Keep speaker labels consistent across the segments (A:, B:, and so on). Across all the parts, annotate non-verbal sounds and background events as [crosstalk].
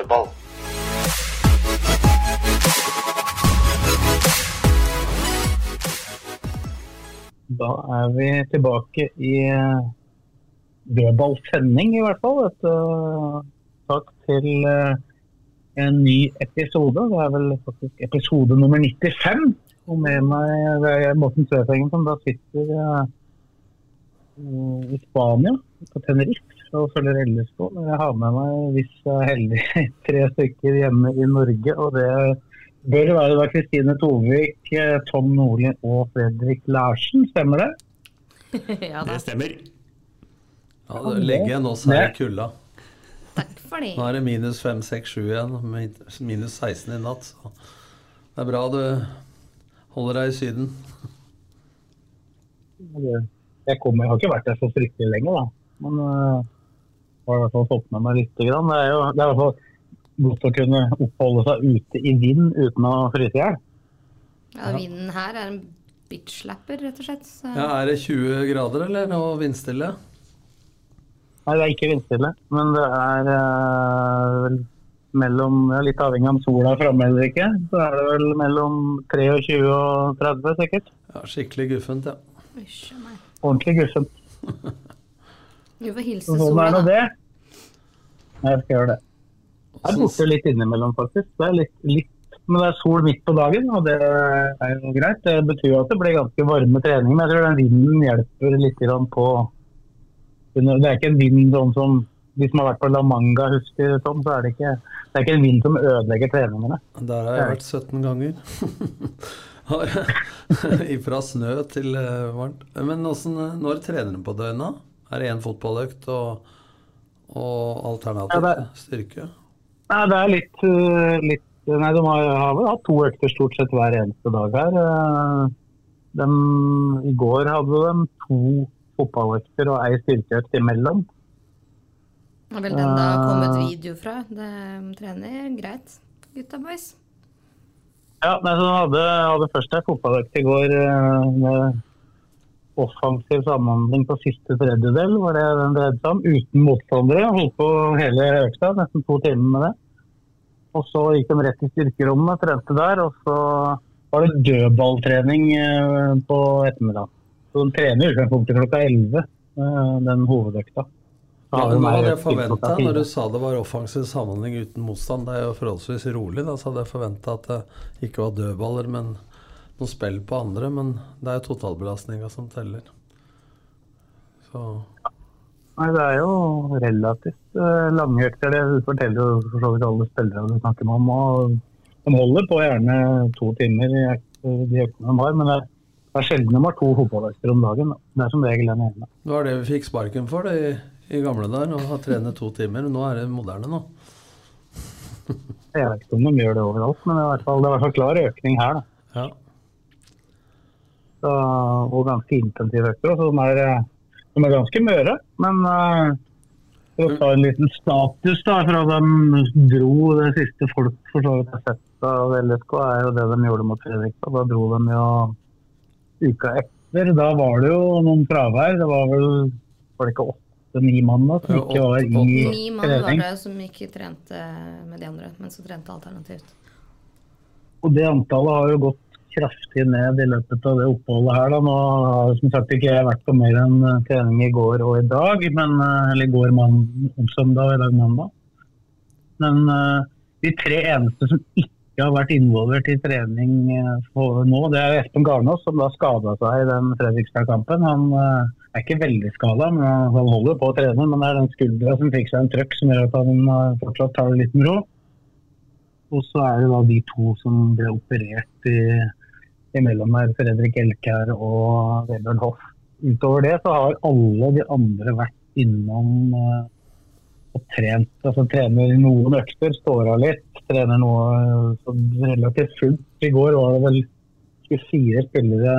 A: Dødball.
B: Da er vi tilbake i eh, dødballsending, i hvert fall. Et, uh, takk til uh, en ny episode. Det er vel faktisk episode nummer 95. Og med meg er Morten Søfengen, som da sitter uh, i Spania, på Tenerife, og følger LSK. Men jeg har med meg, hvis jeg er heldig, [laughs] tre stykker hjemme i Norge. og det bør være da Kristine Tovik, eh, Tom Nordli og Fredrik Larsen, stemmer det? [laughs]
C: ja.
D: Det stemmer. Ja, det ligger igjen oss her i kulda.
C: Takk for det.
D: Nå er det minus 5, 6, 7 igjen. Minus 16 i natt. Så det er bra du holder deg i Syden.
B: Jeg, kommer, jeg har ikke vært der så fryktelig lenge, da. Men uh, har i hvert fall fått med meg litt. Grann. Det er jo det er i hvert fall godt å kunne oppholde seg ute i vind uten å fryse i hjel.
C: Ja, vinden her er en bitch-slapper, rett og slett. Så.
D: Ja, er det 20 grader, eller? Og vindstille?
B: Nei, det er ikke vindstille, men det er uh, vel mellom ja, Litt avhengig av om sola er framme eller ikke, så er det vel mellom 23 og 30 sikkert.
D: Ja, Skikkelig guffent, ja.
B: Ordentlig guffent. [laughs]
C: Vi får hilse
B: Så Sånn
C: sola,
B: er nå det. Jeg skal gjøre det. Jeg er borte litt innimellom, faktisk. Det er litt, litt, men det er sol midt på dagen, og det er jo greit. Det betyr jo at det blir ganske varme trening, men jeg tror den vinden hjelper litt på Det er ikke en vind sånn som de som har vært på La Manga, husker sånn, så er det ikke det er ikke en vind som ødelegger treningene.
D: Der har jeg vært 17 ganger. [laughs] [laughs] Fra snø til eh, varmt. Men hvordan, når trener du på døgnet? Er det én fotballøkt og, og alternativ
B: Ja,
D: styrke?
B: Nei, det er litt, øh, litt Nei, de har, har vel hatt to økter stort sett hver eneste dag her. De, I går hadde de to fotballøkter og ei styrkeøkt imellom.
C: Er vel den da har kommet
B: Eh.
C: video fra. Det trener greit, gutta boys.
B: Ja, nei, så de hadde, hadde først ei fotballøkt i går eh, med offensiv samhandling på siste tredjedel, var det den dreide seg om, uten motstandere. Holdt på hele økta, nesten to timer med det. Og så gikk de rett i styrkerommet, trente der, og så var det dødballtrening eh, på ettermiddag. Så de trener i utgangspunktet klokka 11, eh, den hovedøkta.
D: Ja, nå hadde jeg forventa, når du sa det var offensiv samhandling uten motstand, det er jo forholdsvis rolig, da, så hadde jeg forventa at det ikke var dødballer, men noe spill på andre. Men det er jo totalbelastninga som teller. Så
B: Nei, Det er jo relativt uh, lange økter. Det forteller jo for så vidt alle spillere du snakker med om. og De holder på gjerne to timer, i de øktene de har. Men det er, det er sjelden de har to fotballøkter om dagen. Det er som regel den ene.
D: Det var det vi fikk sparken for det, i, i gamle dager, å ha trene to timer. Nå er det moderne nå.
B: Jeg vet ikke om de gjør det overalt, men det er i hvert fall, det er i hvert fall klar økning her. da.
D: Ja.
B: Så, og ganske intensive økter. Så de er, eh, de er ganske møre. Men uh, for å ta en liten status da, fra de dro det siste folk for så vidt har sett av LSK, er jo det de gjorde mot Fredrikstad. Da dro de jo uka etter. Da var det jo noen fravær. Det var vel var det ikke åtte-ni mann da, som ikke var i
C: Ni mann var
B: trening.
C: det som ikke trente med de andre, men som trente alternativt.
B: Og det antallet har jo gått kraftig ned i løpet av det oppholdet her. Da. Nå har som sagt ikke jeg vært på mer enn eh, trening i går og i dag, men, eh, eller i går søndag og i dag mandag. Men eh, de tre eneste som ikke har vært involvert i trening nå, det er Espen Garnås, som da skada seg i den Fredrikstad-kampen. Han er ikke veldig skada, men han holder på å trene. Men det er den skuldra som fikk seg en trøkk som gjør at han fortsatt tar det litt med ro. Og så er det da de to som ble operert i, imellom der, Fredrik Elkær og Vebjørn Hoff. Utover det så har alle de andre vært innom eh, og trent. Altså trener noen økter, står av litt. Trener noe eh, relativt fullt. I går var det vel 24 spillere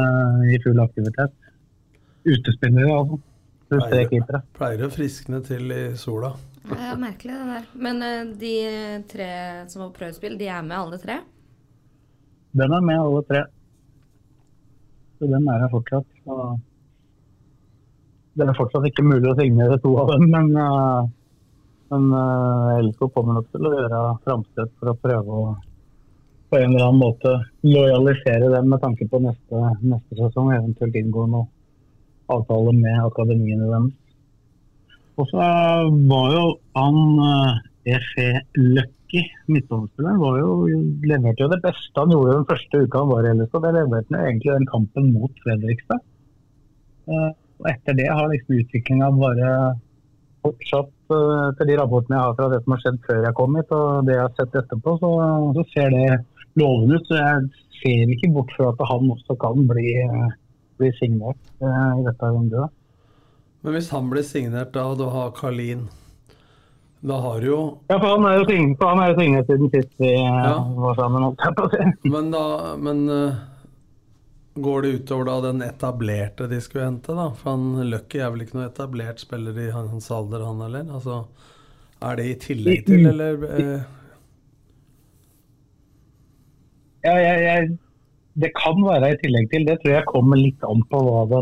B: i full aktivitet. Utespillere, altså. Pluss tre keepere.
D: Pleier å friskne til i sola.
C: Ja, merkelig det der. Men eh, de tre som var prøvespill, de er med alle tre?
B: Den er med alle tre. Så den er her fortsatt. Så det er fortsatt ikke mulig å signere to av dem, men, uh, men LK kommer nok til å gjøre framstøt for å prøve å på en eller annen måte lojalisere dem med tanke på neste, neste sesong, eventuelt inngå noe avtale med akademiene deres. Og så var jo han Efe EFE Lucky, midtbanespilleren, leverte jo det beste han gjorde den første uka han var i LSK. Det leverte han egentlig den kampen mot Fredrikstad. Uh, og etter det har liksom utviklinga bare fortsatt uh, etter de rapportene jeg har fra det som har skjedd før jeg kom hit, og det jeg har sett etterpå, så, så ser det lovende ut. Så jeg ser ikke bort fra at han også kan bli, uh, bli signert i dette vinduet.
D: Men hvis han blir signert da, og du har Karlin da har jo
B: Ja, for han er jo signet, han er jo signet siden sist vi ja. var sammen. holdt jeg på å si.
D: Men da Men går det utover da den etablerte de skulle hente, da? For han Lucky er vel ikke noe etablert spiller i hans alder, han heller? Altså, er det i tillegg til, eller eh?
B: Ja, jeg, jeg, det kan være i tillegg til. Det tror jeg kommer litt an på hva de,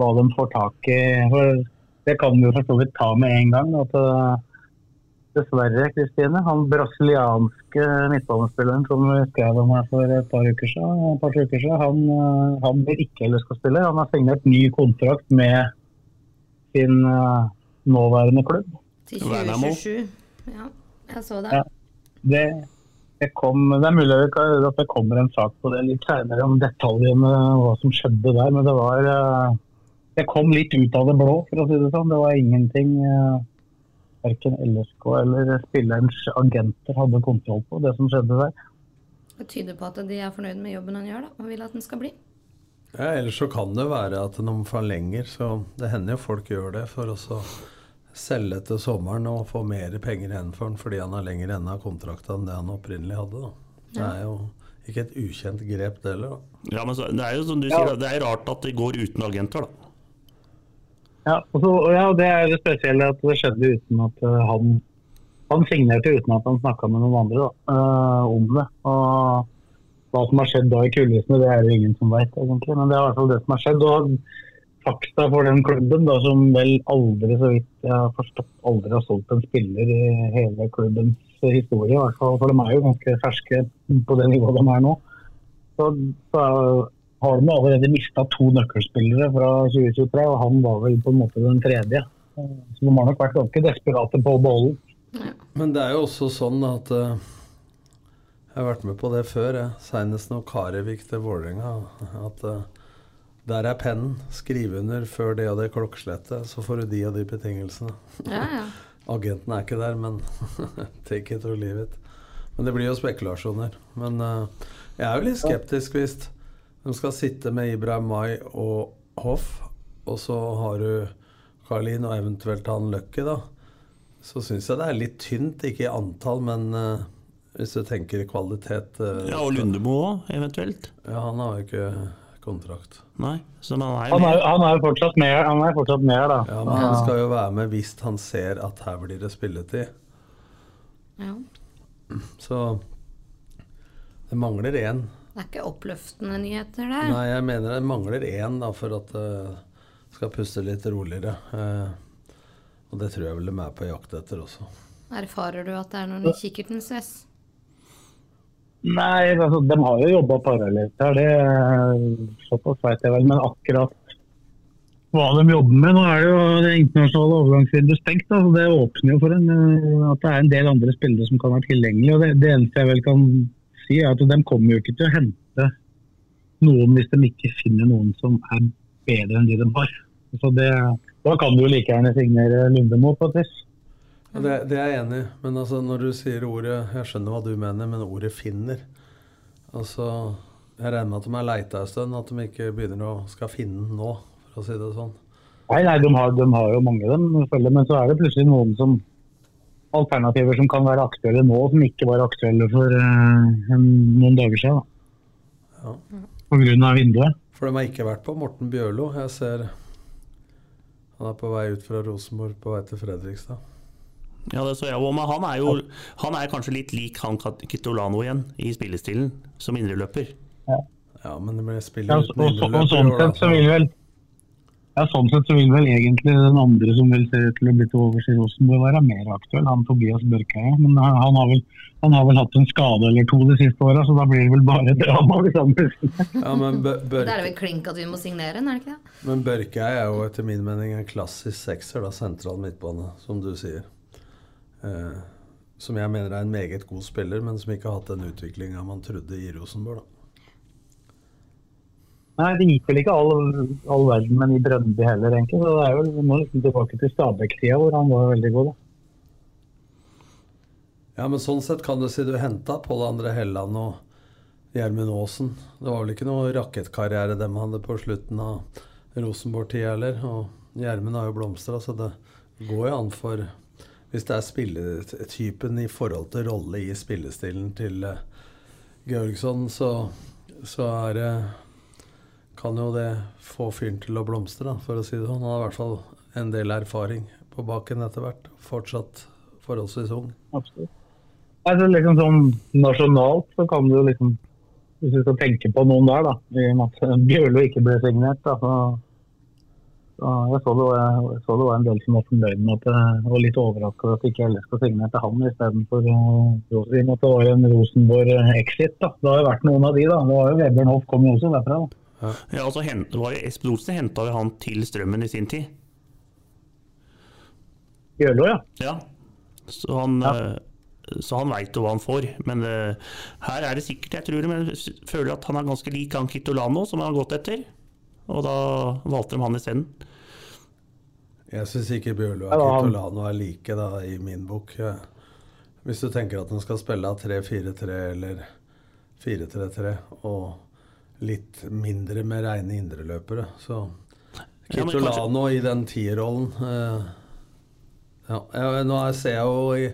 B: hva de får tak i. For det kan vi jo for så vidt ta med en gang. at Dessverre, Kristine. Han brasilianske midtbanespilleren som vi skrev om her for et par uker siden, par uker siden han, han blir ikke heller skal spille. Han har signert ny kontrakt med sin uh, nåværende klubb.
C: Til 2027. Ja, jeg så det. Ja,
B: det, det, kom, det, er mulig at det kommer en sak på det litt senere om detaljene, hva som skjedde der. Men det var uh, Det kom litt ut av det blå, for å si det sånn. Det var ingenting uh, verken LSK eller spillerens agenter hadde kontroll på det som skjedde der.
C: Det tyder på at de er fornøyd med jobben han gjør da, og vil at den skal bli.
D: Ja, Ellers så kan det være at de forlenger. Så det hender jo folk gjør det for å selge til sommeren og få mer penger igjen for den fordi han har lenger ende av kontrakten enn det han opprinnelig hadde. da. Det er jo ikke et ukjent grep, det heller.
E: Ja, men så, det er jo som du sier, det er rart at det går uten agenter, da.
B: Ja, og så, ja, det er det spesielle at det skjedde uten at uh, han han signerte uten at han snakka med noen andre da, uh, om det. Og hva som har skjedd da i kulissene, det er det ingen som veit, egentlig. Men det er i hvert fall det som har skjedd. Og fakta for den klubben, da, som vel aldri, så vidt jeg har forstått, aldri har solgt en spiller i hele klubbens historie. I hvert fall, for de er jo ganske ferske på det nivået de er nå. Så, så har de allerede mista to nøkkelspillere fra 2023, og han var vel på en måte den tredje. Så de har nok vært ganske desperate på beholde
D: Men det er jo også sånn at uh, Jeg har vært med på det før, jeg. Seinest når Karevik til Vålerenga. At uh, der er pennen. Skriv under før det og det klokkeslettet, så får du de og de betingelsene.
C: Ja, ja. [laughs]
D: Agenten er ikke der, men [laughs] take it or leave it. Men det blir jo spekulasjoner. Men uh, jeg er jo litt skeptisk hvis de skal sitte med Ibrahim Mai og Hoff, og så har du Karlin og eventuelt han Løkke, da. Så syns jeg det er litt tynt, ikke i antall, men uh, hvis du tenker kvalitet uh,
E: Ja, Og Lundemo òg, eventuelt?
D: Ja, han har jo ikke kontrakt.
E: Nei, så han er,
B: han er, han er fortsatt med, han er fortsatt med, da.
D: Ja, Men han skal jo være med hvis han ser at her blir det spilletid.
C: Ja.
D: Så det mangler én.
C: Det er ikke oppløftende nyheter der.
D: Nei, jeg mener det mangler én da, for at det uh, skal puste litt roligere. Eh, og det tror jeg vel de er på jakt etter også.
C: Erfarer du at det er noen i kikkerten, Svess?
B: Nei, altså, de har jo jobba parallelt her, det såpass veit jeg vel. Men akkurat hva de jobber med Nå er det jo det internasjonale overgangsvinduet stengt. Da, så Det åpner jo for en, eh, at det er en del andre spillere som kan være tilgjengelige. og det, det eneste jeg vel kan si, er at de kommer jo ikke til å hente noen hvis de ikke finner noen som er bedre enn de de har. Så det, Da kan du jo like gjerne signere Lundemo på et vis.
D: Ja, det, det, er jeg enig i. Men altså, når du sier ordet Jeg skjønner hva du mener, men ordet 'finner' Altså, Jeg regner med at de har leita en stund, at de ikke begynner å skal finne den nå, for å si det sånn.
B: Nei, nei, de har, de har jo mange dem, selvfølgelig, men så er det plutselig noen som alternativer som kan være aktuelle nå, som ikke var aktuelle for uh, noen dager siden. Da.
D: Ja.
B: Av vinduet.
D: For de har ikke vært på Morten Bjørlo. Jeg ser han er på vei ut fra Rosenborg på vei til Fredrikstad.
E: Ja, det så jeg òg, men han er jo han er kanskje litt lik han Kitolano igjen i spillestilen, som indreløper.
D: Ja, men det blir
B: Ja,
D: spiller
B: og,
D: uten
B: og, og
D: indreløper
B: sånn sett så vil vel ja, sånn sett så vil vel egentlig den andre som vil se ut til å bli til overs i Rosenborg, være mer aktuell, han Tobias Børkeie. Men han, han, har vel, han har vel hatt en skade eller to de siste åra, så da blir det vel bare [laughs] drama. hvis han plutselig-
D: Ja, men Børke...
C: Det er det vel klink at vi må signere den, er det ikke det?
D: Men Børkeie er jo etter min mening en klassisk sekser, da, sentral midtbane, som du sier. Eh, som jeg mener er en meget god spiller, men som ikke har hatt den utviklinga man trodde i Rosenborg. Da.
B: Nei, det gikk vel ikke all, all verden, men i Brøndby heller, egentlig. Så det er jo, må liksom tilbake til Stabæk-tida, hvor han var veldig god. da.
D: Ja, men sånn sett kan du si du henta Pål André Helland og Gjermund Aasen. Det var vel ikke noe rakettkarriere dem hadde på slutten av Rosenborg-tida heller. Og Gjermund har jo blomstra, så det går jo an for Hvis det er spilletypen i forhold til rolle i spillestilen til eh, Georgsson, så, så er det kan jo det få fyren til å blomstre, da, for å si det sånn. Han har i hvert fall en del erfaring på baken etter hvert. Fortsatt forholdsvis ung.
B: Absolutt. Altså, liksom sånn Nasjonalt så kan du liksom Hvis du skal tenke på noen der, da, i og med at Bjørlo ikke ble signert, da, så, så jeg så det, jeg så det var en del som var fornøyd med at det var litt overraska at ikke LSK signerte han istedenfor uh, Rosin. At det var en Rosenborg-exit. da. Det har jo vært noen av de, da. Det var jo Vebjørn Hoff kom jo også derfra. da.
E: Ja, altså, hent- var jo Espen Olsen henta jo han til Strømmen i sin tid.
B: Bjørlo, ja.
E: Ja. Så han, ja. så han veit jo hva han får. Men uh, her er det sikkert, jeg tror det, men jeg føler at han er ganske lik han Kitolano, som han har gått etter. Og da valgte de han isteden.
D: Jeg syns ikke Bjørlo og Kitolano er like, da, i min bok. Hvis du tenker at han skal spille 3-4-3 eller 4-3-3, og litt mindre med reine indreløpere, så
E: Ja,
D: i den tierrollen eh, ja, jeg, Nå er- ser jeg jo i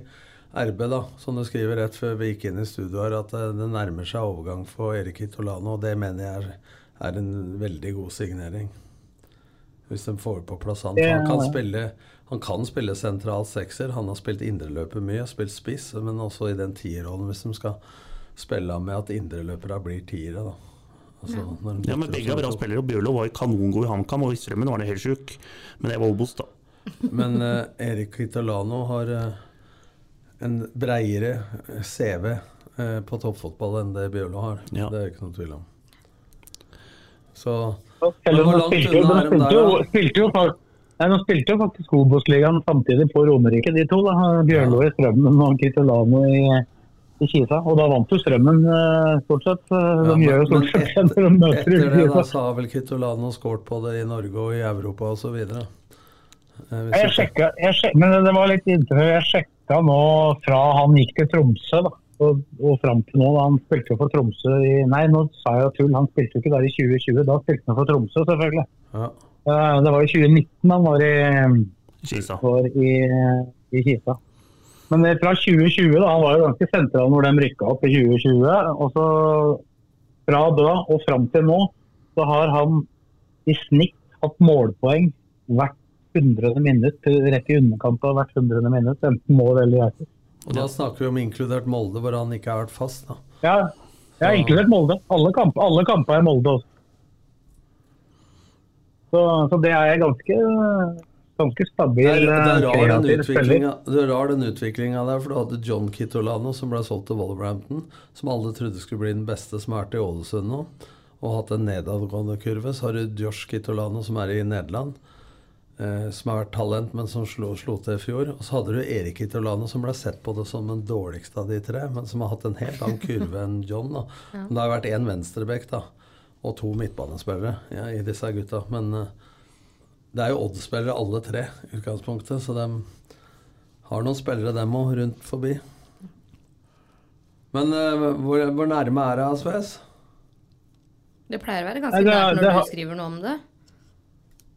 D: RB, da, som du skriver rett før vi gikk inn i studio her, at eh, det nærmer seg overgang for Erik Kitolano, og det mener jeg er, er en veldig god signering. Hvis de får på plass han. Han kan spille han kan spille sentral sekser. Han har spilt indreløper mye, har spilt spiss, men også i den tierrollen, hvis de skal spille med at indreløpere blir tiere, da. Altså,
E: Ja, men Begge er bra spillere, og Bjørlo var kanongod i HamKam, og i Strømmen var han helt sjuk. Men det var Obos, da.
D: Men uh, Erik Kitolano har uh, en breiere eh, CV uh, på toppfotball enn det Bjørlo har.
E: Ja.
D: Det er ikke noe tvil om. Så
B: de spilte, jo-
D: unna er de der,
B: jo, spilte, jo, fak- nei, de spilte jo faktisk Obos-ligaen samtidig på Romerike, de to. da. Bjørlo i Strømmen og Kitolano i, i Kisa. Og da vant jo Strømmen eh, stort sett. De
D: Ja,
B: de gjør jo
D: men-
B: stort sett det etter, de møter
D: Etter det da,
B: sa
D: så har vel Kitolano skåret på det i Norge og i Europa osv.
B: Jeg sjekka, jeg sjek, men det var litt. Jeg sjekka nå fra han gikk til Tromsø da, og, og fram til nå. da Han spilte jo for Tromsø i Nei, nå sa jeg tull. Han spilte jo ikke der i 2020. Da spilte han for Tromsø, selvfølgelig.
D: Ja.
B: Eh, Det var i 2019 han var i
E: Kisa.
B: var i, i Kisa. Men fra 2020, da, han var jo ganske sentral når de rykka opp i 2020. Og så fra da og fram til nå, så har han i snitt hatt målpoeng hvert hundrede minutt, rett i underkant av hvert hundrede minutt. Enten mål eller hjerter.
D: Og da snakker vi om inkludert Molde, hvor han ikke har vært fast. da.
B: Ja, ja inkludert Molde. Alle kamper, alle kamper er Molde også. Så, så det er jeg ganske, ganske stabil
D: Det er, det er rar den
B: kreativ
D: utviklinga det er rar den utviklinga der, for du hadde John Kitolano som ble solgt til Wolverhampton, som alle trodde skulle bli den beste, som er til Ålesund nå, og hatt en nedadgående kurve. Så har du Josh Kitolano som er i Nederland, eh, som har vært talent, men som slo, slo til i fjor. Og så hadde du Erik Kitolano som ble sett på det som den dårligste av de tre, men som har hatt en helt annen kurve enn John. da. Men det har vært én venstrebekk da, og to midtbanespillere ja, i disse gutta. Men eh, det er jo Odd-spillere alle tre i utgangspunktet, så de har noen spillere dem òg rundt forbi. Men uh, hvor, hvor nærme er det Asves?
C: Det pleier å være ganske
B: det
C: nært
B: det
C: når du skriver noe om det.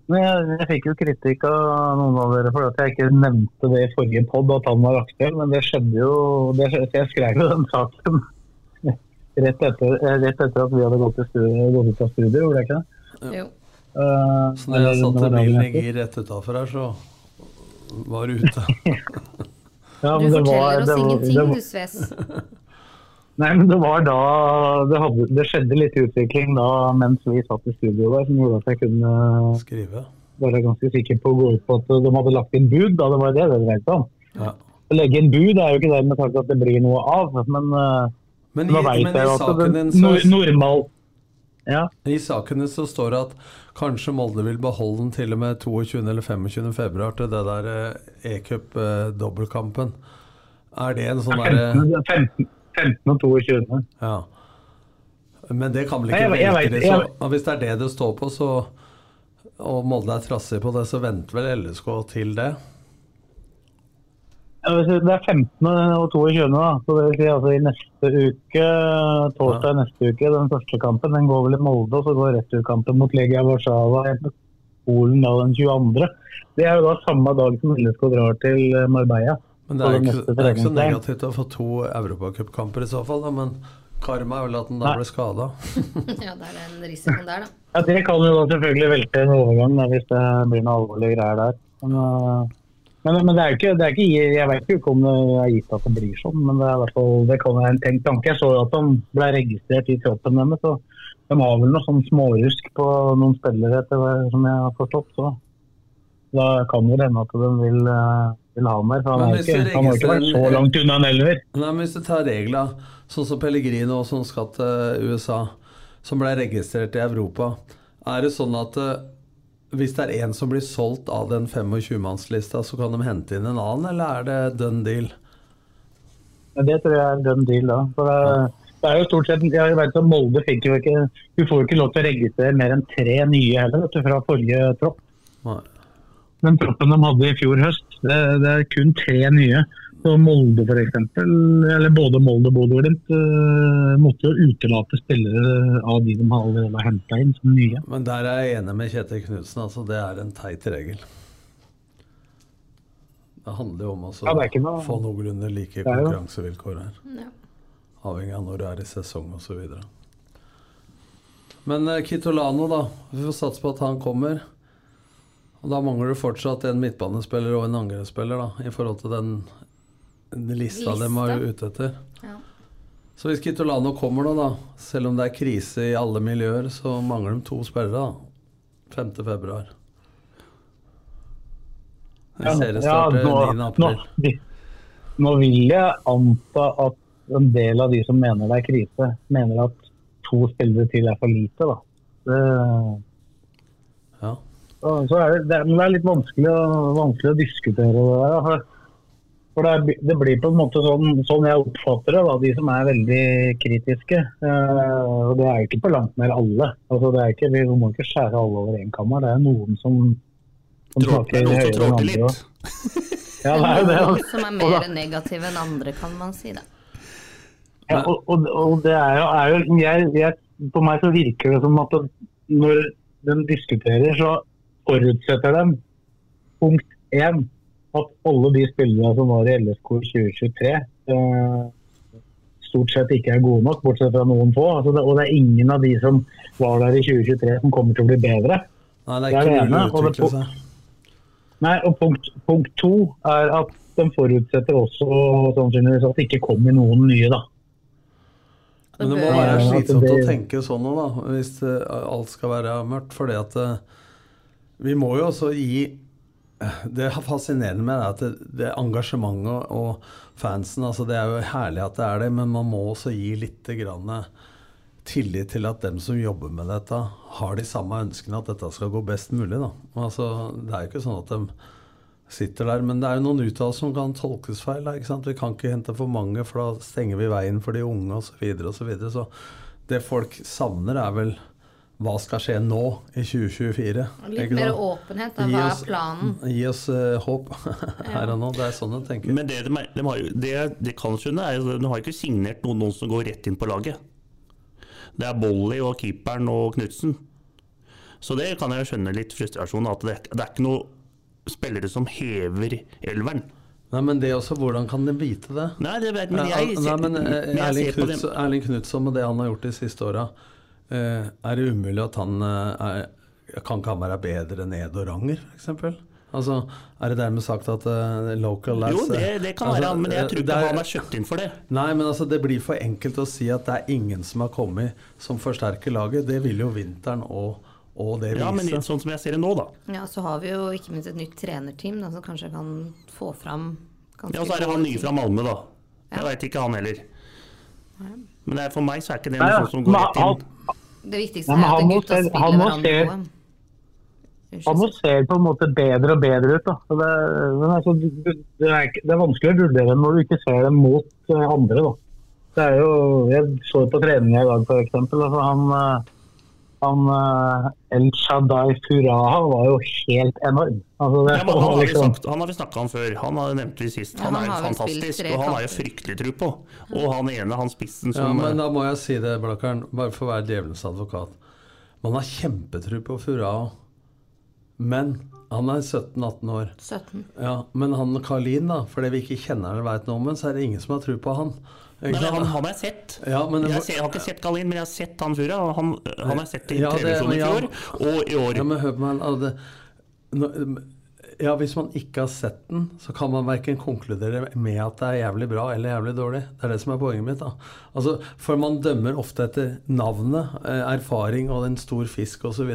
B: Men jeg, jeg fikk jo kritikk av noen av dere for at jeg ikke nevnte det i forrige pod at han var aktuell, men det skjedde jo det, Jeg skrev jo den saken [laughs] rett etter, rett etter at vi hadde gått, til studier, gått ut av studio, gjorde jeg ikke det?
C: Jo.
B: Eh,
D: Så når jeg satte bilen i gir rett utafor her, så var du ute. [laughs]
B: Ja,
C: Du
B: men det var-
C: forteller oss
B: det var-
C: ingenting,
B: det var-
C: du Sves. [laughs]
B: Nei, men det var da det, hadde, det skjedde litt utvikling da mens vi satt i studio der, som gjorde at jeg kunne
D: Skrive.
B: være ganske sikker på å gå ut på at de hadde lagt inn bud. Da det var det det dreide seg om.
D: Ja.
B: Å legge inn bud er jo ikke det med tanke at det blir noe av, men uh,
D: Men i, men i saken din
B: nor
D: så,
B: normal Ja.
D: i sakene så står det at kanskje Molde vil beholde den til og med 22. eller 25. februar til det der eh, e-cup-dobbeltkampen. Er det en sånn derre
B: 15, 15, 15 og 22.
D: Ja. Men det kan vel
B: Nei,
D: ikke
B: jeg- jeg?
D: Så,
B: jeg-
D: hvis det er det det står på, så og Molde er trassig på det, så venter vel LSK til det?
B: Ja, Det er 15. og 22. Da. Så det vil si altså i neste uke, torsdag neste uke, den første kampen, den går vel i Molde, og så går returkampen mot Legia Warszawa i Polen da den 22. Det er jo da samme dag som LSK drar til Marbella.
D: Men det er ikke, det er ikke så negativt å få to europacupkamper i så fall, da, men karma er vel at den da ble skada. [laughs] [laughs]
C: Ja, det er den risikoen der, da.
B: Ja, Det kan jo da selvfølgelig velte en overgang da, hvis det blir noe alvorlige greier der. Men, øh, men, men det er jo ikke, det er ikke, jeg vet ikke om det er gitt at det blir sånn, men det, er i hvert fall, det kan være en tenkt tanke. Jeg så jo at de ble registrert i troppen deres, og de har vel noe sånn smårusk på noen spillere etter hva som jeg har forstått. Så da kan det hende at de vil, øh, vil ha mer. Han, har ikke, han har ikke vært så langt unna en elver.
D: Nei, men Hvis du tar regler sånn som Pellegrino som skal til USA, som ble registrert i Europa, er det sånn at eh, hvis det er en som blir solgt av den 25-mannslista, så kan de hente inn en annen, eller er det done deal?
B: Det tror jeg er done deal da. For det, det er jo stort sett, jeg vet Molde fikk jo ikke Du får jo ikke lov til å registrere mer enn tre nye heller vet du, fra forrige tropp.
D: Nei.
B: Den troppen de hadde i fjor høst, det, det er kun tre nye. Så Molde for eksempel, eller både Molde og Bodø Glimt, uh, måtte jo utelate spillere av de de har allerede henta inn som nye.
D: Men der er jeg enig med Kjetil Knutsen. Altså, det er en teit regel. Det handler jo om å
B: Ja, noe-
D: få noenlunde like konkurransevilkår her.
C: Ja.
D: Avhengig av når du er i sesong osv. Men eh, Kitolano, da. Vi får satse på at han kommer. Og Da mangler du fortsatt en midtbanespiller og en angrepsspiller, i forhold til den lista,
C: Lista?
D: de var ute etter.
C: Ja.
D: Så hvis Kitolano kommer nå, da, selv om det er krise i alle miljøer, så mangler de to spillere. da. 5. februar.
B: Ja, ja, nå,
D: 9.
B: nå,
D: april.
B: nå vil jeg anta at en del av de som mener det er krise, mener at to spillere til er for lite. da. Det,
D: Ja.
B: så så er det, det, er, men det er litt vanskelig å, vanskelig å diskutere det der. For, det, er, det blir på en måte sånn, sånn jeg oppfatter det, da, de som er veldig kritiske. Eh, og Det er jo ikke på langt nær alle. Altså, det er ikke, vi må ikke skjære alle over én kammer. Det er noen som, som
E: Trå- er noen
B: høyere enn andre
E: litt.
B: Ja, det er jo det.
C: Noen
B: altså.
C: som er mer negative enn andre, kan man si. da.
B: Ja, og, og, og det er jo, er jo jeg, jeg, På meg så virker det som at når de diskuterer, så forutsetter de punkt én at alle de spillerne som var i LSK i 2023, eh, stort sett ikke er gode nok, bortsett fra noen få. Altså det, og det er ingen av de som var der i 2023 som kommer til å bli bedre.
D: Nei, det
B: Det
D: er
B: er
D: ikke
B: det
D: mulig
B: ene, og det. Nei, og punkt, punkt to er at de forutsetter også sannsynligvis at det ikke kommer noen nye, da.
D: Men det må være slitsomt å tenke sånn òg, da, hvis eh, alt skal være mørkt. fordi at eh, vi må jo også gi Det fascinerende med det at det, det engasjementet og fansen altså Det er jo herlig at det er det, men man må også gi litt grann tillit til at dem som jobber med dette, har de samme ønskene at dette skal gå best mulig. Da. Altså, det er jo ikke sånn at de sitter der, men det er jo noen uttalelser som kan tolkes feil. Da? Vi kan ikke hente for mange, for da stenger vi veien for de unge osv. Så, og så, videre. så det folk savner, er vel hva skal skje nå i 2024?
C: Litt mer åpenhet. Da. Hva
D: oss-
C: er planen?
D: Gi oss uh, håp [laughs] her og nå. Det er sånn jeg tenker.
E: Men det de, de, har, det, de kan skjønne, er at de har ikke signert noen, noen som går rett inn på laget. Det er Bolly og keeperen og Knutsen. Så det kan jeg skjønne litt frustrasjon, at det, det er ikke noen spillere som hever elveren.
D: Nei, men det også, hvordan kan de vite det?
E: Nei, det vet men
D: jeg,
E: jeg,
D: Nei, men eh,
E: jeg
D: Erling Knutson med det han har gjort de siste åra, er det umulig at han eh, er, Kan ikke han være bedre enn Ed Ranger, f.eks.? Altså, er det dermed sagt at uh, local lads
E: Jo, det, det kan
D: altså,
E: være men jeg tror
D: eh,
E: ikke
D: er-
E: han er kjøpt inn for det.
D: Nei, men altså, det blir for enkelt å si at det er ingen som har kommet som forsterker laget. Det vil jo vinteren og, og det vise.
E: Ja, men sånn som jeg ser det nå, da.
C: Ja, så har vi jo ikke minst et nytt trenerteam da, som kanskje kan få fram
E: Ja, og så er det han nye fra Malmö, da. Jeg
C: Ja.
E: veit ikke han heller. Men det er, for meg så er ikke det noe sånt som går rett inn.
C: Det viktigste er at gutta
B: se-
C: spiller hverandre gode.
B: Han må se på en måte bedre og bedre ut. Det, men altså, det, er, det er vanskelig å vurdere når du ikke ser dem mot eh, andre. Da. Det er jo, jeg så på treninga i dag f.eks. Altså, han, eh, han uh, El Shaddai Furaha var jo helt enorm. Altså, det,
E: Ja, han, har vi
B: liksom,
E: sagt, han har vi snakka om før. Han har nevnt vi sist.
C: Ja,
E: Han
C: han
E: er jo fantastisk, og han har jo fryktelig tro på. Og han ene, han spissen
D: Ja, men da må jeg si det, Blakkaren, bare for å være djevelens advokat. Man har kjempetro på Furaha, men han er 17-18 år.
C: 17.
D: Ja, Men han Karlin, da, fordi vi ikke kjenner eller veit noe om ham, så er det ingen som har tro på han.
E: Nei, han, han har jeg sett.
D: Ja, men
E: jeg, ser, jeg har ikke sett Galin, men jeg har sett han Fura. Han, han har jeg sett i
D: Ja,
E: TV-visjonen i fjor og i år.
D: Ja, men hør på meg. Ja, Hvis man ikke har sett den, så kan man verken konkludere med at det er jævlig bra eller jævlig dårlig. Det er det som er poenget mitt. da. Altså, For man dømmer ofte etter navnet, eh, erfaring og en stor fisk osv.